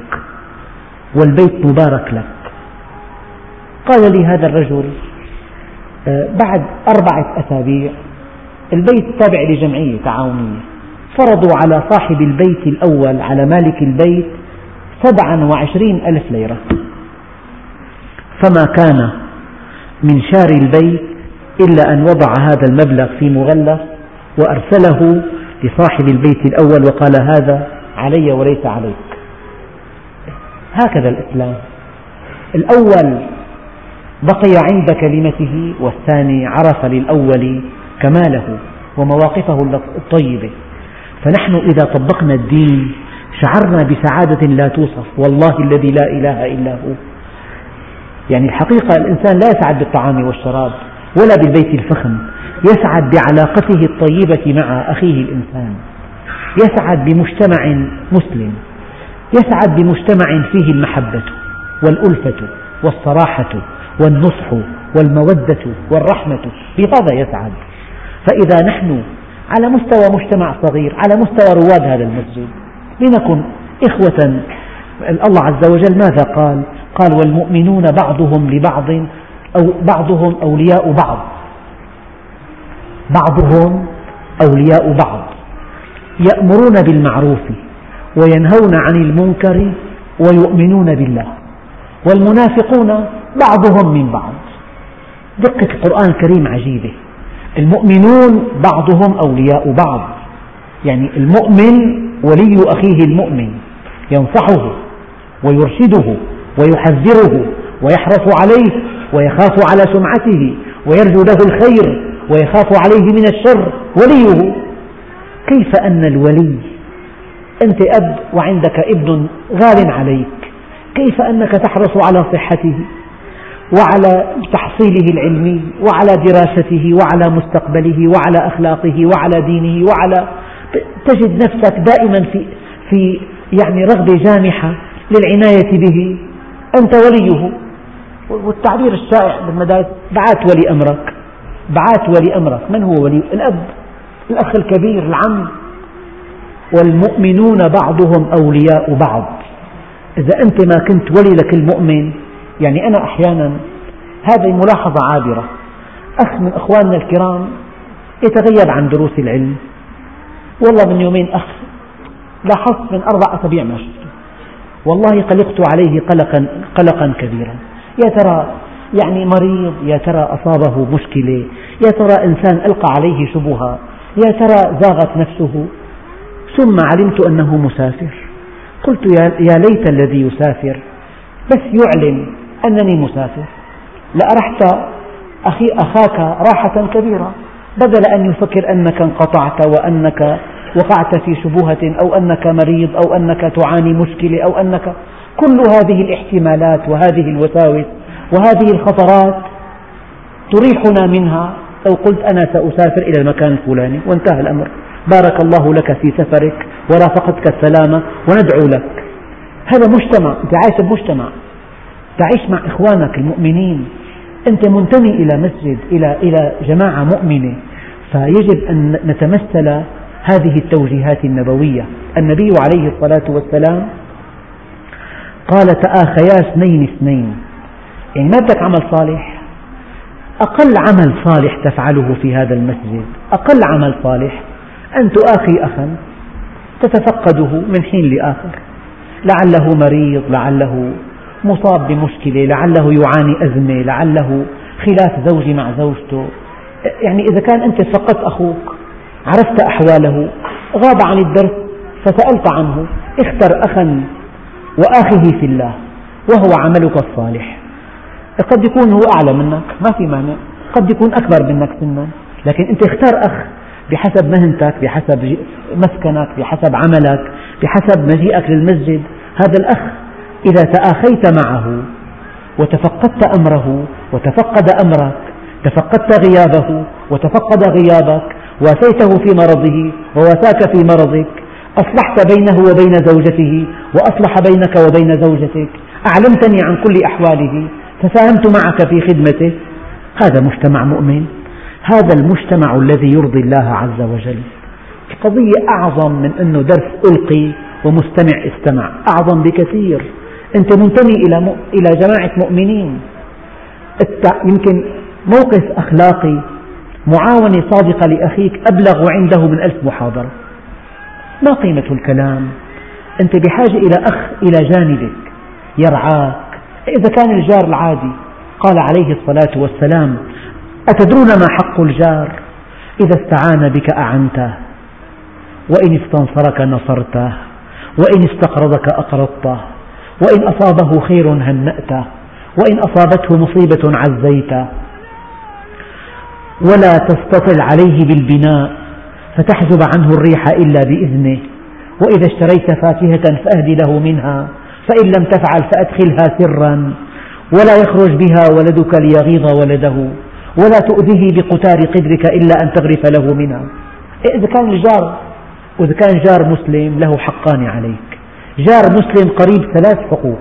والبيت مبارك لك. قال لي هذا الرجل آه، بعد أربعة أسابيع البيت تابع لجمعية تعاونية. فرضوا على صاحب البيت الأول على مالك البيت سبعا وعشرين ألف ليرة. فما كان من شاري البيت إلا أن وضع هذا المبلغ في مغلف وأرسله لصاحب البيت الأول وقال هذا علي وليس عليك. هكذا الإسلام. الأول بقي عند كلمته والثاني عرف للأول كماله ومواقفه الطيبة. فنحن إذا طبقنا الدين شعرنا بسعادة لا توصف والله الذي لا إله إلا هو. يعني الحقيقة الإنسان لا يسعد بالطعام والشراب. ولا بالبيت الفخم. يسعد بعلاقته الطيبة مع أخيه الإنسان. يسعد بمجتمع مسلم. يسعد بمجتمع فيه المحبة والألفة والصراحة والنصح والمودة والرحمة. بهذا يسعد؟ فإذا نحن على مستوى مجتمع صغير على مستوى رواد هذا المسجد لنكن إخوة. الله عز وجل ماذا قال؟ قال والمؤمنون بعضهم لبعض أو بعضهم أولياء بعض. بعضهم أولياء بعض. يأمرون بالمعروف وينهون عن المنكر ويؤمنون بالله. والمنافقون بعضهم من بعض. دقة القرآن الكريم عجيبة. المؤمنون بعضهم أولياء بعض. يعني المؤمن ولي أخيه المؤمن. ينصحه ويرشده ويحذره ويحرص عليه ويخاف على سمعته ويرجو له الخير ويخاف عليه من الشر وليه. كيف أن الولي أنت أب وعندك ابن غال عليك كيف أنك تحرص على صحته وعلى تحصيله العلمي وعلى دراسته وعلى مستقبله وعلى أخلاقه وعلى دينه وعلى تجد نفسك دائما في في يعني رغبة جامحة للعناية به. أنت وليه. والتعبير الشائع بالمدارس بعات ولي أمرك. بعات ولي أمرك. من هو ولي؟ الأب الأخ الكبير العم. والمؤمنون بعضهم أولياء بعض. إذا أنت ما كنت ولي لك المؤمن يعني أنا أحيانا هذه ملاحظة عابرة. أخ من أخواننا الكرام يتغيب عن دروس العلم. والله من يومين أخ لاحظت من أربع أسابيع ما شفته. والله قلقت عليه قلقا, قلقا كبيرا. يا ترى يعني مريض يا ترى أصابه مشكلة يا ترى إنسان ألقى عليه شبهة يا ترى زاغت نفسه. ثم علمت أنه مسافر. قلت يا ليت الذي يسافر بس يعلن أنني مسافر. لأرحت أخي أخاك راحة كبيرة. بدل أن يفكر أنك انقطعت وأنك وقعت في شبهة أو أنك مريض أو أنك تعاني مشكلة أو أنك كل هذه الاحتمالات وهذه الوساوس وهذه الخطرات تريحنا منها. لو قلت أنا سأسافر إلى المكان الفلاني وانتهى الأمر. بارك الله لك في سفرك ورافقتك السلامة وندعو لك. هذا مجتمع أنت عايش بمجتمع. تعيش مع إخوانك المؤمنين. أنت منتمي إلى مسجد إلى إلى جماعة مؤمنة. فيجب أن نتمثل هذه التوجيهات النبوية. النبي عليه الصلاة والسلام قال تآخيا اثنين اثنين. يعني ما بدك عمل صالح. أقل عمل صالح تفعله في هذا المسجد. أقل عمل صالح. أن تؤاخي أخا. تتفقده من حين لآخر. لعله مريض لعله مصاب بمشكلة لعله يعاني أزمة لعله خلاف زوجي مع زوجته. يعني إذا كان أنت فقدت أخوك عرفت أحواله غاب عن الدرس فسألت عنه اختر أخا وآخه في الله وهو عملك الصالح. قد يكون هو أعلى منك ما في مانع. قد يكون أكبر منك سنا. لكن أنت اختار أخ بحسب مهنتك بحسب مسكنك بحسب عملك بحسب مجيئك للمسجد. هذا الأخ إذا تآخيت معه وتفقدت أمره وتفقد أمرك تفقدت غيابه وتفقد غيابك واسيته في مرضه وواساك في مرضك أصلحت بينه وبين زوجته وأصلح بينك وبين زوجتك. أعلمتني عن كل أحواله. تساهمت معك في خدمته. هذا مجتمع مؤمن. هذا المجتمع الذي يرضي الله عز وجل. القضية أعظم من أنه درس ألقي ومستمع استمع. أعظم بكثير. أنت منتمي إلى إلى جماعة مؤمنين. يمكن موقف أخلاقي. معاونة صادقة لأخيك أبلغ عنده من ألف محاضرة. ما قيمة الكلام. أنت بحاجة إلى أخ إلى جانبك. يرعاك. إذا كان الجار العادي قال عليه الصلاة والسلام أتدرون ما حق الجار؟ إذا استعان بك أعنته. وإن استنصرك نصرته. وإن استقرضك أقرضته. وإن أصابه خير هنأته. وإن أصابته مصيبة عزيته. ولا تستطل عليه بالبناء. فتحجب عنه الريح إلا بإذنه وإذا اشتريت فاكهة فأهد له منها فإن لم تفعل فأدخلها سرا. ولا يخرج بها ولدك ليغيظ ولده ولا تؤذيه بقتار قدرك إلا أن تغرف له منها. إذا كان الجار وإذا كان جار مسلم له حقان عليك. جار مسلم قريب ثلاث حقوق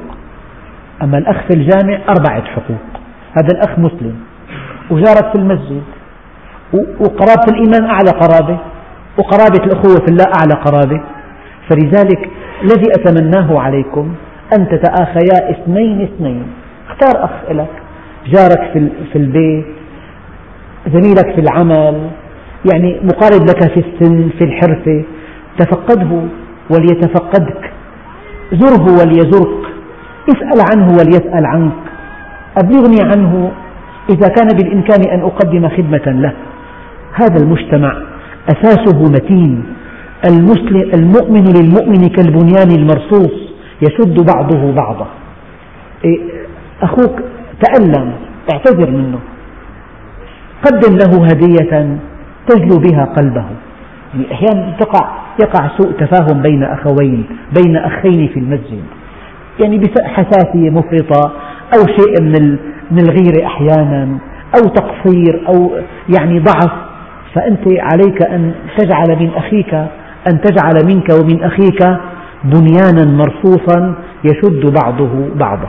أما الأخ في الجامع أربعة حقوق. هذا الأخ مسلم وجارك في المسجد وقرابة الإيمان أعلى قرابة. وقرابة الأخوة في الله أعلى قرابة. فلذلك الذي أتمناه عليكم أن تتآخيا اثنين اثنين. اختار أخ لك جارك في البيت زميلك في العمل يعني مقارب لك في السن في الحرفة. تفقده وليتفقدك. زره وليزرك. اسأل عنه وليسأل عنك. أبلغني عنه إذا كان بالإمكان أن أقدم خدمة له. هذا المجتمع أساسه متين. المؤمن للمؤمن كالبنيان المرصوص يشد بعضه بعضا. إيه، أخوك تألم اعتذر منه. قدم له هدية تجلو بها قلبه. يعني أحيانا تقع يقع سوء تفاهم بين أخوين بين أخين في المسجد. يعني حساسية مفرطة أو شيء من الغيرة أحيانا أو تقصير أو يعني ضعف. فأنت عليك أن تجعل من أخيك أن تجعل منك ومن أخيك بنيانا مرصوصا يشد بعضه بعضا.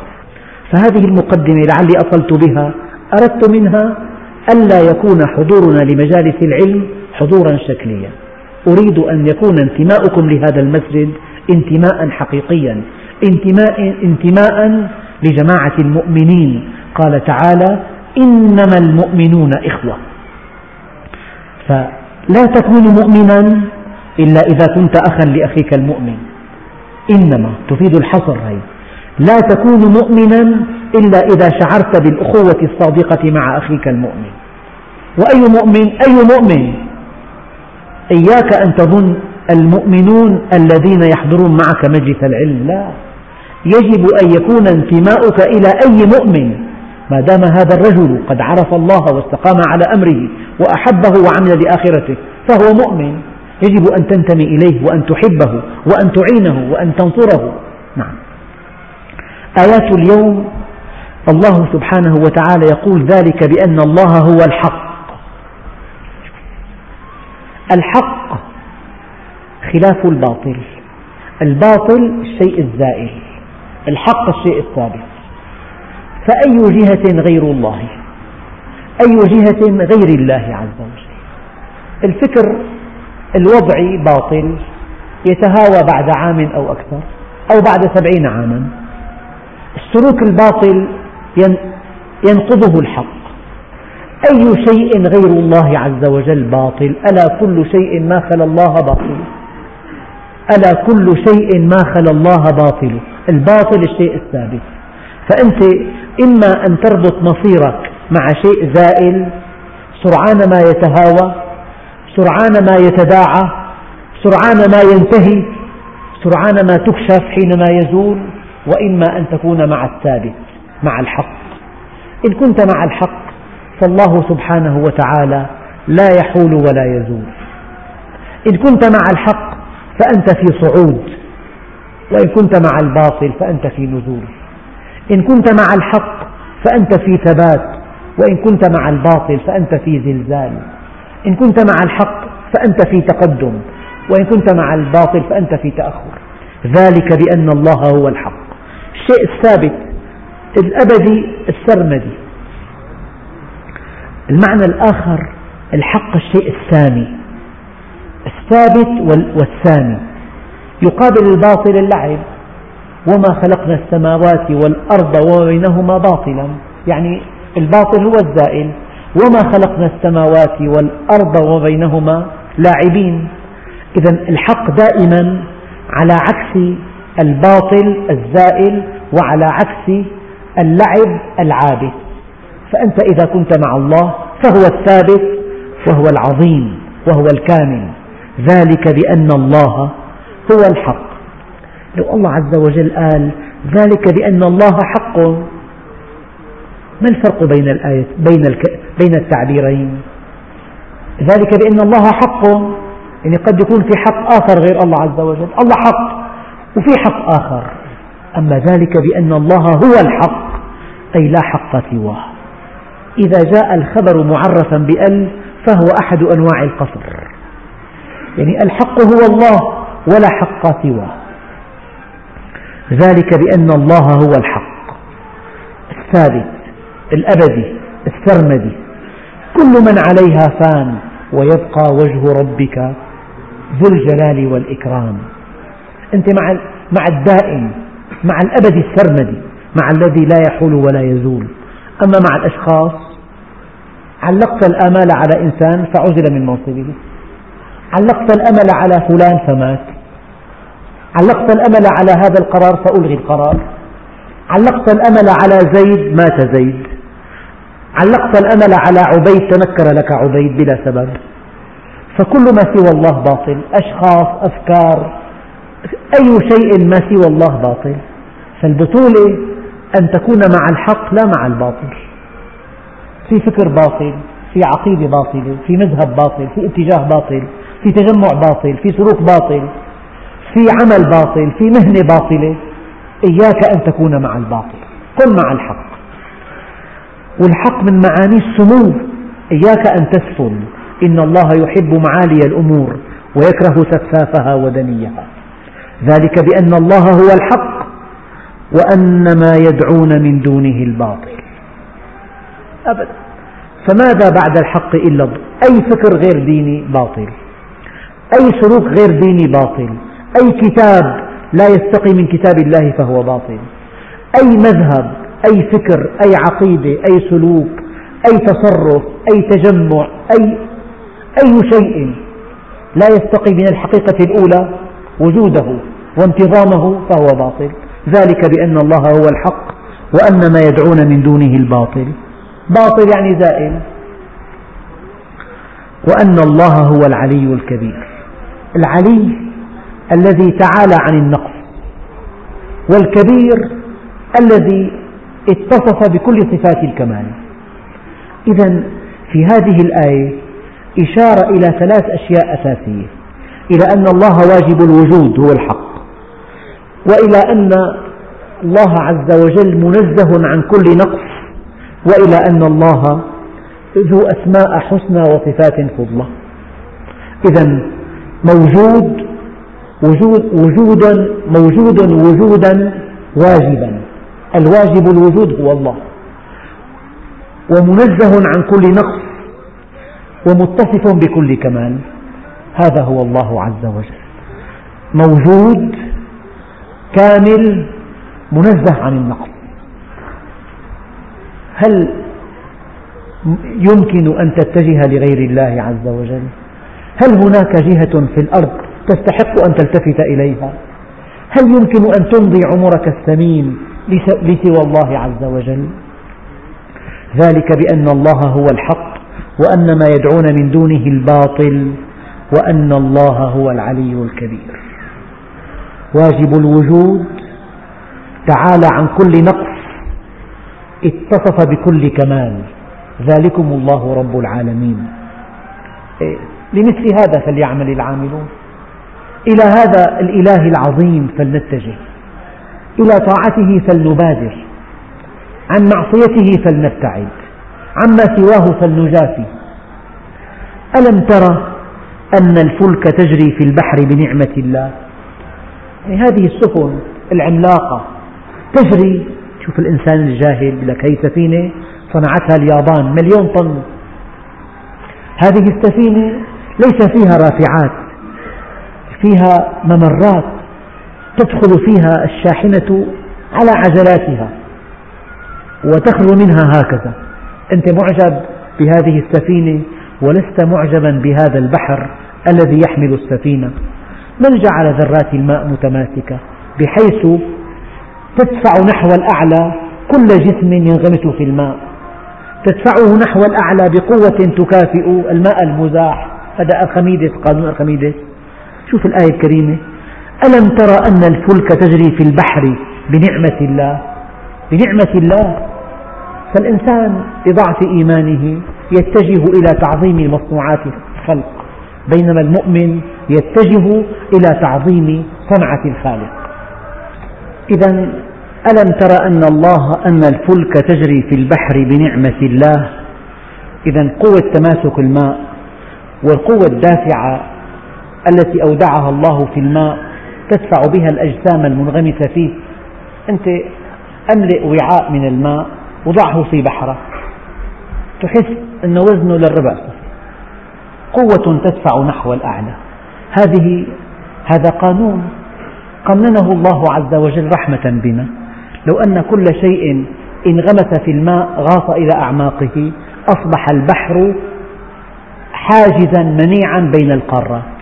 فهذه المقدمة لعلي أطلت بها أردت منها ألا يكون حضورنا لمجالس العلم حضورا شكليا. أريد أن يكون انتماؤكم لهذا المسجد انتماء حقيقيا انتماء, انتماء لجماعة المؤمنين. قال تعالى إنما المؤمنون إخوة. فلا تكون مؤمنا إلا إذا كنت أخا لأخيك المؤمن. إنما تفيد الحصر هي لا تكون مؤمنا إلا إذا شعرت بالأخوة الصادقة مع أخيك المؤمن. وأي مؤمن أي مؤمن. إياك أن تظن المؤمنون الذين يحضرون معك مجلس العلم. لا. يجب أن يكون انتماؤك إلى أي مؤمن. ما دام هذا الرجل قد عرف الله واستقام على أمره وأحبه وعمل لآخرته فهو مؤمن. يجب أن تنتمي إليه وأن تحبه وأن تعينه وأن تنصره. نعم. آيات اليوم الله سبحانه وتعالى يقول ذلك بأن الله هو الحق. الحق خلاف الباطل الباطل الشيء الزائل الحق الشيء الثابت فأي جهة غير الله؟ أي جهة غير الله عز وجل؟ الفكر الوضعي باطل يتهاوى بعد عام أو أكثر أو بعد سبعين عاما. السلوك الباطل ينقضه الحق. أي شيء غير الله عز وجل باطل؟ ألا كل شيء ما خلا الله باطل؟ ألا كل شيء ما خلا الله باطل؟ الباطل الشيء الثابت. فأنت إما أن تربط مصيرك مع شيء زائل سرعان ما يتهاوى سرعان ما يتداعى سرعان ما ينتهي سرعان ما تكشف حينما يزول وإما أن تكون مع الثابت مع الحق. إن كنت مع الحق فالله سبحانه وتعالى لا يحول ولا يزول. إن كنت مع الحق فأنت في صعود. وإن كنت مع الباطل فأنت في نزول. إن كنت مع الحق فأنت في ثبات وإن كنت مع الباطل فأنت في زلزال. إن كنت مع الحق فأنت في تقدم وإن كنت مع الباطل فأنت في تأخر. ذلك بأن الله هو الحق. الشيء الثابت الأبدي السرمدي. المعنى الآخر الحق الشيء الثاني. الثابت والثاني. يقابل الباطل اللعب. وما خلقنا السماوات والأرض وما بينهما باطلا. يعني الباطل هو الزائل. وما خلقنا السماوات والأرض وما بينهما لاعبين. إذا الحق دائما على عكس الباطل الزائل وعلى عكس اللعب العابث فأنت إذا كنت مع الله فهو الثابت وهو العظيم وهو الكامل. ذلك بأن الله هو الحق. لو الله عز وجل قال ذلك بأن الله حق. ما الفرق بين الآية بين بين التعبيرين؟ ذلك بأن الله حق. يعني قد يكون في حق آخر غير الله عز وجل، الله حق وفي حق آخر، أما ذلك بأن الله هو الحق أي لا حق سواه، إذا جاء الخبر معرفا بأل فهو أحد أنواع القصر، يعني الحق هو الله ولا حق سواه، ذلك بأن الله هو الحق. الثابت الأبدي السرمدي كل من عليها فان ويبقى وجه ربك ذو الجلال والإكرام. أنت مع مع الدائم مع الأبدي السرمدي مع الذي لا يحول ولا يزول. أما مع الأشخاص علقت الآمال على إنسان فعزل من منصبه علقت الأمل على فلان فمات. علقت الأمل على هذا القرار فألغي القرار. علقت الأمل على زيد مات زيد. علقت الأمل على عبيد تنكر لك عبيد بلا سبب. فكل ما سوى الله باطل أشخاص أفكار أي شيء ما سوى الله باطل. فالبطولة أن تكون مع الحق لا مع الباطل. في فكر باطل في عقيدة باطلة في مذهب باطل في اتجاه باطل في تجمع باطل في سلوك باطل. في عمل باطل في مهنة باطلة إياك أن تكون مع الباطل. كن مع الحق. والحق من معاني السمو. إياك أن تسفل إن الله يحب معالي الأمور ويكره سفافها ودنيها. ذلك بأن الله هو الحق وأن ما يدعون من دونه الباطل. أبدا. فماذا بعد الحق إلا أي فكر غير ديني باطل. أي سلوك غير ديني باطل. أي كتاب لا يستقي من كتاب الله فهو باطل. أي مذهب أي فكر أي عقيدة أي سلوك أي تصرف أي تجمع أي أي شيء لا يستقي من الحقيقة الأولى وجوده وانتظامه فهو باطل. ذلك بأن الله هو الحق وأن ما يدعون من دونه الباطل. باطل يعني زائل. وأن الله هو العلي الكبير. العلي الذي تعالى عن النقص والكبير الذي اتصف بكل صفات الكمال. إذا في هذه الآية إشارة إلى ثلاث أشياء أساسية إلى أن الله واجب الوجود هو الحق وإلى أن الله عز وجل منزه عن كل نقص وإلى أن الله ذو أسماء حسنى وصفات فضلة. إذا موجود وجود وجودا موجود وجودا واجبا. الواجب الوجود هو الله. ومنزه عن كل نقص ومتصف بكل كمال. هذا هو الله عز وجل. موجود كامل منزه عن النقص. هل يمكن أن تتجه لغير الله عز وجل؟ هل هناك جهة في الأرض تستحق أن تلتفت إليها. هل يمكن أن تمضي عمرك الثمين لسوى الله عز وجل؟ ذلك بأن الله هو الحق وأن ما يدعون من دونه الباطل وأن الله هو العلي الكبير. واجب الوجود. تعالى عن كل نقص. اتصف بكل كمال. ذلكم الله رب العالمين. إيه، لمثل هذا فليعمل العاملون. إلى هذا الإله العظيم فلنتجه. إلى طاعته فلنبادر. عن معصيته فلنبتعد. عما سواه فلنجافي. ألم ترى أن الفلك تجري في البحر بنعمة الله؟ يعني هذه السفن العملاقة تجري. شوف الإنسان الجاهل لك هي سفينة صنعتها اليابان مليون طن. هذه السفينة ليس فيها رافعات. فيها ممرات تدخل فيها الشاحنة على عجلاتها وتخلو منها هكذا. أنت معجب بهذه السفينة ولست معجبا بهذا البحر الذي يحمل السفينة. من جعل ذرات الماء متماسكة؟ بحيث تدفع نحو الأعلى كل جسم ينغمس في الماء. تدفعه نحو الأعلى بقوة تكافئ الماء المزاح. هذا أرخميدس قانون أرخميدس شوف الآية الكريمة. ألم ترى أن الفلك تجري في البحر بنعمة الله؟ بنعمة الله. فالإنسان بضعف إيمانه يتجه إلى تعظيم مصنوعات الخلق بينما المؤمن يتجه إلى تعظيم صنعة الخالق. إذا ألم ترى أن الله أن الفلك تجري في البحر بنعمة الله؟ إذا قوة تماسك الماء والقوة الدافعة التي أودعها الله في الماء تدفع بها الأجسام المنغمسة فيه. أنت أملئ وعاء من الماء وضعه في بحرة. تحس أن وزنه للربع. قوة تدفع نحو الأعلى. هذه هذا قانون. قننه الله عز وجل رحمة بنا. لو أن كل شيء انغمس في الماء غاص إلى أعماقه أصبح البحر حاجزا منيعا بين القارات.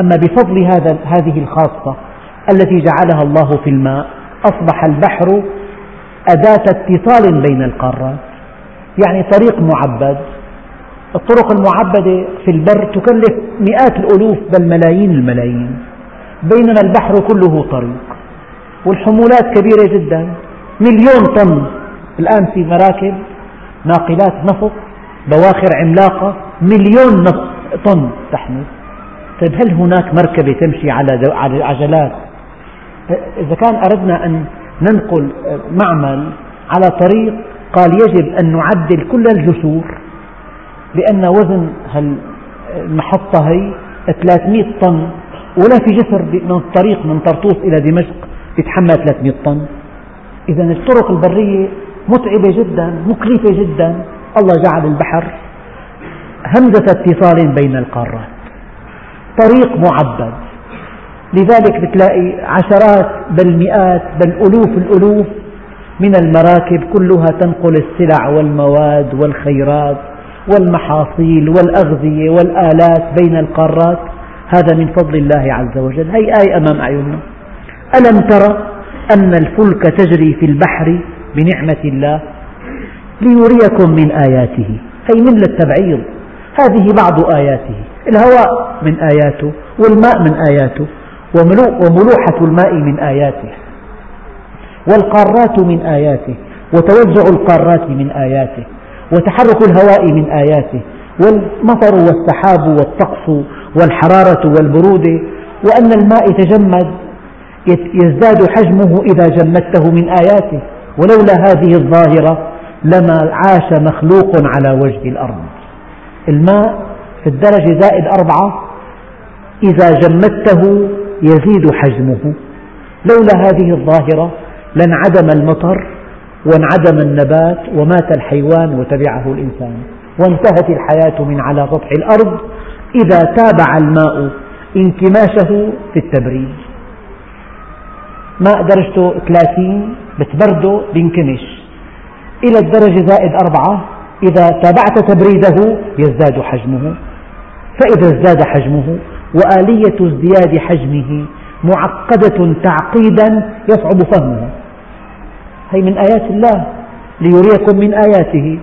أما بفضل هذا هذه الخاصة التي جعلها الله في الماء أصبح البحر أداة اتصال بين القارات. يعني طريق معبد الطرق المعبدة في البر تكلف مئات الألوف بل ملايين الملايين. بينما البحر كله طريق والحمولات كبيرة جدا. مليون طن الآن في مراكب ناقلات نفط بواخر عملاقة مليون طن تحمل. طيب هل هناك مركبة تمشي على العجلات؟ إذا كان أردنا أن ننقل معمل على طريق قال يجب أن نعدل كل الجسور لأن وزن المحطة هي 300 طن ولا في جسر من الطريق من طرطوس إلى دمشق يتحمل 300 طن. إذا الطرق البرية متعبة جدا مكلفة جدا. الله جعل البحر همزة اتصال بين القارات. طريق معبد. لذلك بتلاقي عشرات بل مئات بل ألوف الألوف من المراكب كلها تنقل السلع والمواد والخيرات والمحاصيل والأغذية والآلات بين القارات. هذا من فضل الله عز وجل. هي آية أمام أعيننا. ألم ترى أن الفلك تجري في البحر بنعمة الله؟ ليريكم من آياته. هي من للتبعيض. هذه بعض آياته. الهواء من آياته والماء من آياته وملوحة الماء من آياته والقارات من آياته وتوزع القارات من آياته وتحرك الهواء من آياته والمطر والسحاب والطقس والحرارة والبرودة وأن الماء يتجمد يزداد حجمه إذا جمدته من آياته ولولا هذه الظاهرة لما عاش مخلوق على وجه الأرض. الماء في الدرجة زائد أربعة إذا جمدته يزيد حجمه. لولا هذه الظاهرة لانعدم المطر وانعدم النبات ومات الحيوان وتبعه الإنسان. وانتهت الحياة من على سطح الأرض إذا تابع الماء انكماشه في التبريد. ماء درجته 30 بتبرده بينكمش. إلى الدرجة زائد أربعة إذا تابعت تبريده يزداد حجمه. فإذا ازداد حجمه وآلية ازدياد حجمه معقدة تعقيدا يصعب فهمها هي من آيات الله ليريكم من آياته.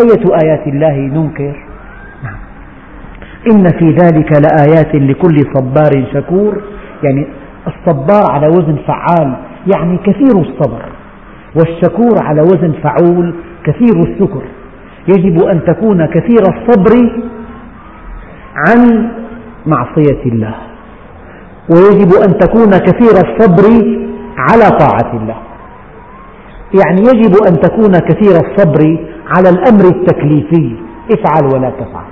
أية آيات الله ننكر؟ نعم. إن في ذلك لآيات لكل صبار شكور. يعني الصبار على وزن فعال يعني كثير الصبر والشكور على وزن فعول كثير الشكر. يجب أن تكون كثير الصبر عن معصية الله. ويجب أن تكون كثير الصبر على طاعة الله. يعني يجب أن تكون كثير الصبر على الأمر التكليفي. افعل ولا تفعل.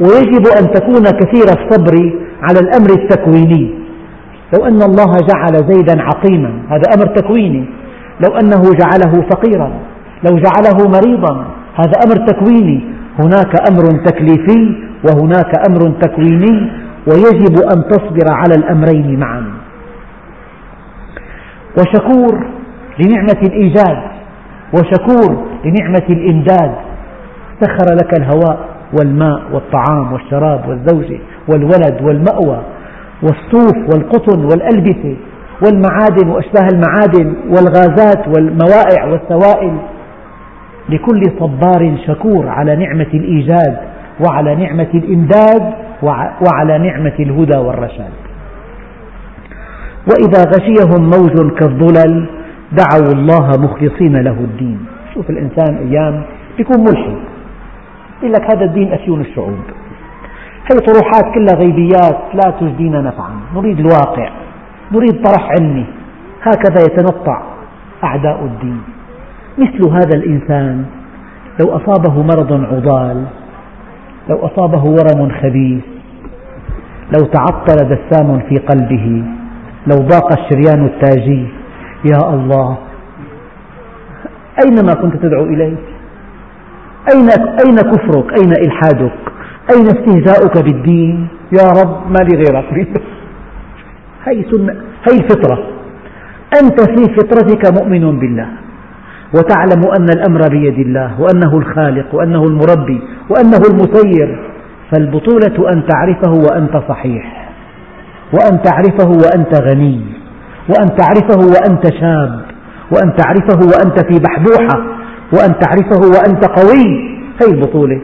ويجب أن تكون كثير الصبر على الأمر التكويني. لو أن الله جعل زيدا عقيما هذا أمر تكويني. لو أنه جعله فقيرا لو جعله مريضا هذا أمر تكويني. هناك أمر تكليفي وهناك أمر تكويني ويجب أن تصبر على الأمرين معا. وشكور لنعمة الإيجاد وشكور لنعمة الإمداد. سخر لك الهواء والماء والطعام والشراب والزوجة والولد والمأوى والصوف والقطن والألبسة والمعادن وأشباه المعادن والغازات والموائع والسوائل. لكل صبار شكور على نعمة الإيجاد. وعلى نعمة الإمداد وعلى نعمة الهدى والرشاد. وإذا غشيهم موج كالظلل دعوا الله مخلصين له الدين. شوف الإنسان أيام يكون ملحد. يقول لك هذا الدين أفيون الشعوب. هي طروحات كلها غيبيات لا تجدينا نفعا. نريد الواقع. نريد طرح علمي. هكذا يتنطع أعداء الدين. مثل هذا الإنسان لو أصابه مرض عضال لو أصابه ورم خبيث لو تعطل دسام في قلبه لو ضاق الشريان التاجي. يا الله أين ما كنت تدعو إليه أين, أين كفرك؟ أين إلحادك؟ أين استهزاؤك بالدين؟ يا رب ما لي غيرك. هي, هي الفطرة. أنت في فطرتك مؤمن بالله. وتعلم أن الأمر بيد الله وأنه الخالق وأنه المربي وأنه المسير فالبطولة أن تعرفه وأنت صحيح وأن تعرفه وأنت غني وأن تعرفه وأنت شاب وأن تعرفه وأنت في بحبوحة وأن تعرفه وأنت قوي هذه البطولة.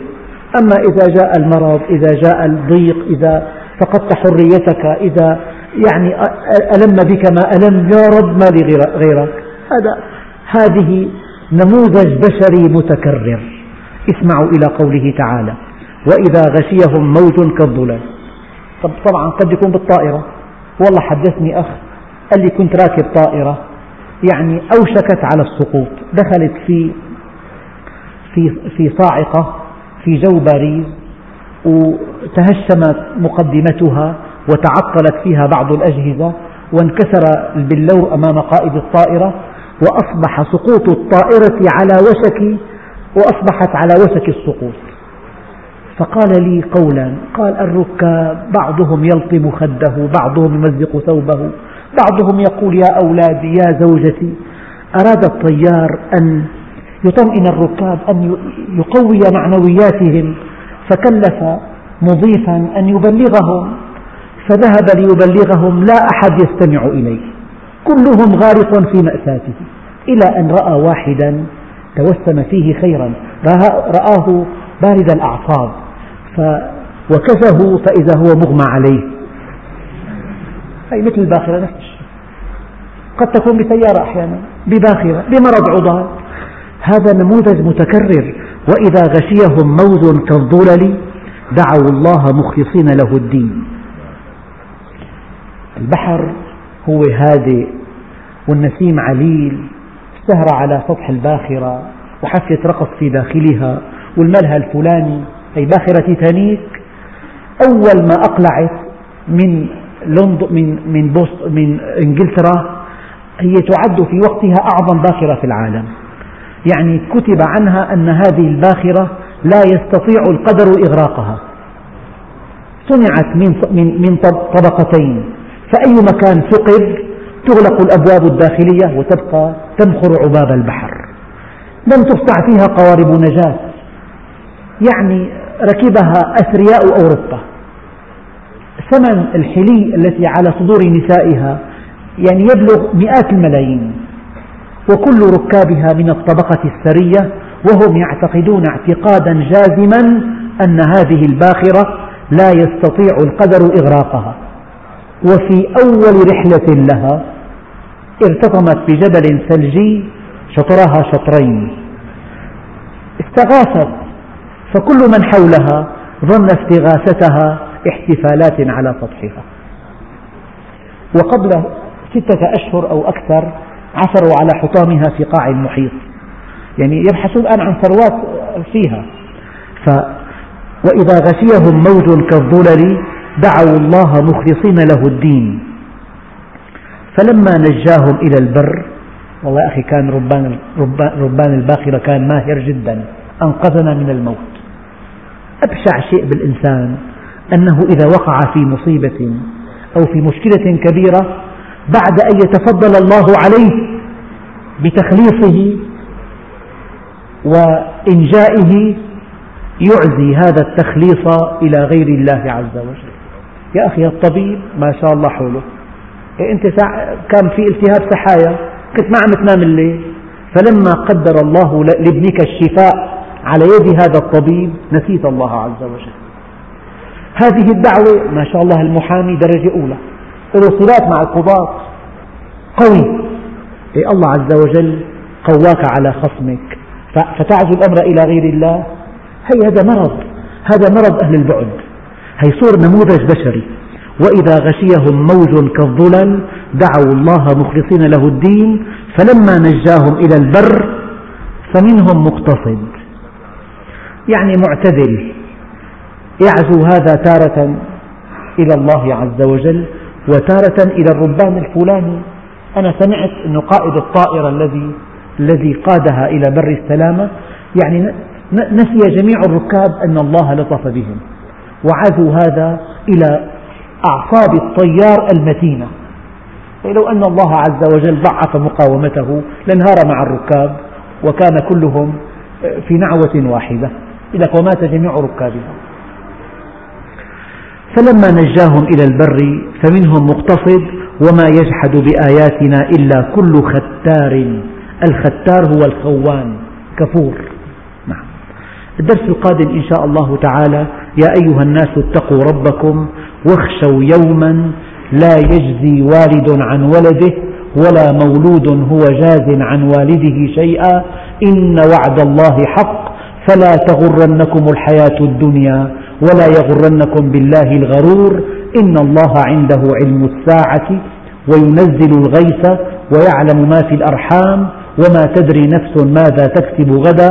أما إذا جاء المرض إذا جاء الضيق إذا فقدت حريتك إذا يعني ألم بك ما ألم يا رب ما لي غيرك. هذا هذه نموذج بشري متكرر. اسمعوا إلى قوله تعالى وإذا غشيهم موج كالظلال. طب طبعا قد يكون بالطائرة. والله حدثني أخ قال لي كنت راكب طائرة. يعني أوشكت على السقوط. دخلت في في في صاعقة في جو باريس وتهشمت مقدمتها وتعطلت فيها بعض الأجهزة وانكسر البلور أمام قائد الطائرة وأصبح سقوط الطائرة على وشك وأصبحت على وشك السقوط. فقال لي قولا قال الركاب بعضهم يلطم خده بعضهم يمزق ثوبه بعضهم يقول يا أولادي يا زوجتي أراد الطيار أن يطمئن الركاب أن يقوي معنوياتهم فكلف مضيفا أن يبلغهم. فذهب ليبلغهم لا أحد يستمع إليه. كلهم غارق في مأساته إلى أن رأى واحدا توسم فيه خيرا. رآه بارد الأعصاب فوكزه فإذا هو مغمى عليه. هي مثل الباخرة نفس قد تكون بسيارة أحيانا بباخرة بمرض عضال. هذا نموذج متكرر. وإذا غشيهم موج كالظلل دعوا الله مخلصين له الدين. البحر هو هادئ والنسيم عليل السهرة على سطح الباخرة وحفلة رقص في داخلها والملهى الفلاني هي باخرة تيتانيك أول ما أقلعت من لندن من من بوست من إنجلترا هي تعد في وقتها أعظم باخرة في العالم. يعني كتب عنها أن هذه الباخرة لا يستطيع القدر إغراقها. صنعت من من طبقتين. فأي مكان ثقب تغلق الأبواب الداخلية وتبقى تمخر عباب البحر. لم تصنع فيها قوارب نجاة. يعني ركبها أثرياء أوروبا. ثمن الحلي التي على صدور نسائها يعني يبلغ مئات الملايين. وكل ركابها من الطبقة الثرية وهم يعتقدون اعتقادا جازما أن هذه الباخرة لا يستطيع القدر إغراقها. وفي أول رحلة لها ارتطمت بجبل ثلجي شطرها شطرين. استغاثت فكل من حولها ظن استغاثتها احتفالات على سطحها. وقبل ستة أشهر أو أكثر عثروا على حطامها في قاع المحيط. يعني يبحثون الآن عن ثروات فيها. ف وإذا غشيهم موج كالظلل دعوا الله مخلصين له الدين. فلما نجاهم إلى البر والله أخي كان ربان, ربان الباخرة كان ماهر جدا أنقذنا من الموت. أبشع شيء بالإنسان أنه إذا وقع في مصيبة أو في مشكلة كبيرة بعد أن يتفضل الله عليه بتخليصه وإنجائه يعزي هذا التخليص إلى غير الله عز وجل. يا أخي الطبيب ما شاء الله حوله. إيه أنت كان في التهاب سحايا. كنت ما عم تنام الليل فلما قدر الله لابنك الشفاء على يد هذا الطبيب نسيت الله عز وجل. هذه الدعوة ما شاء الله المحامي درجة أولى. له صلات مع القضاة. قوي. إيه الله عز وجل قواك على خصمك. فتعزو الأمر إلى غير الله. هي هذا مرض. هذا مرض أهل البعد. هي صور نموذج بشري. وإذا غشيهم موج كالظلل دعوا الله مخلصين له الدين فلما نجاهم إلى البر فمنهم مقتصد. يعني معتدل يعزو هذا تارة إلى الله عز وجل وتارة إلى الربان الفلاني. أنا سمعت أن قائد الطائرة الذي الذي قادها إلى بر السلامة. يعني نسي جميع الركاب أن الله لطف بهم. وعزوا هذا إلى أعصاب الطيار المتينة. لو أن الله عز وجل ضعف مقاومته لانهار مع الركاب وكان كلهم في نعوة واحدة. لك ومات جميع ركابها فلما نجاهم إلى البر فمنهم مقتصد وما يجحد بآياتنا إلا كل ختار. الختار هو الخوان كفور. الدرس القادم إن شاء الله تعالى. يا أيها الناس اتقوا ربكم واخشوا يوما لا يجزي والد عن ولده ولا مولود هو جاز عن والده شيئا. إن وعد الله حق. فلا تغرنكم الحياة الدنيا ولا يغرنكم بالله الغرور. إن الله عنده علم الساعة وينزل الغيث ويعلم ما في الأرحام. وما تدري نفس ماذا تكسب غدا.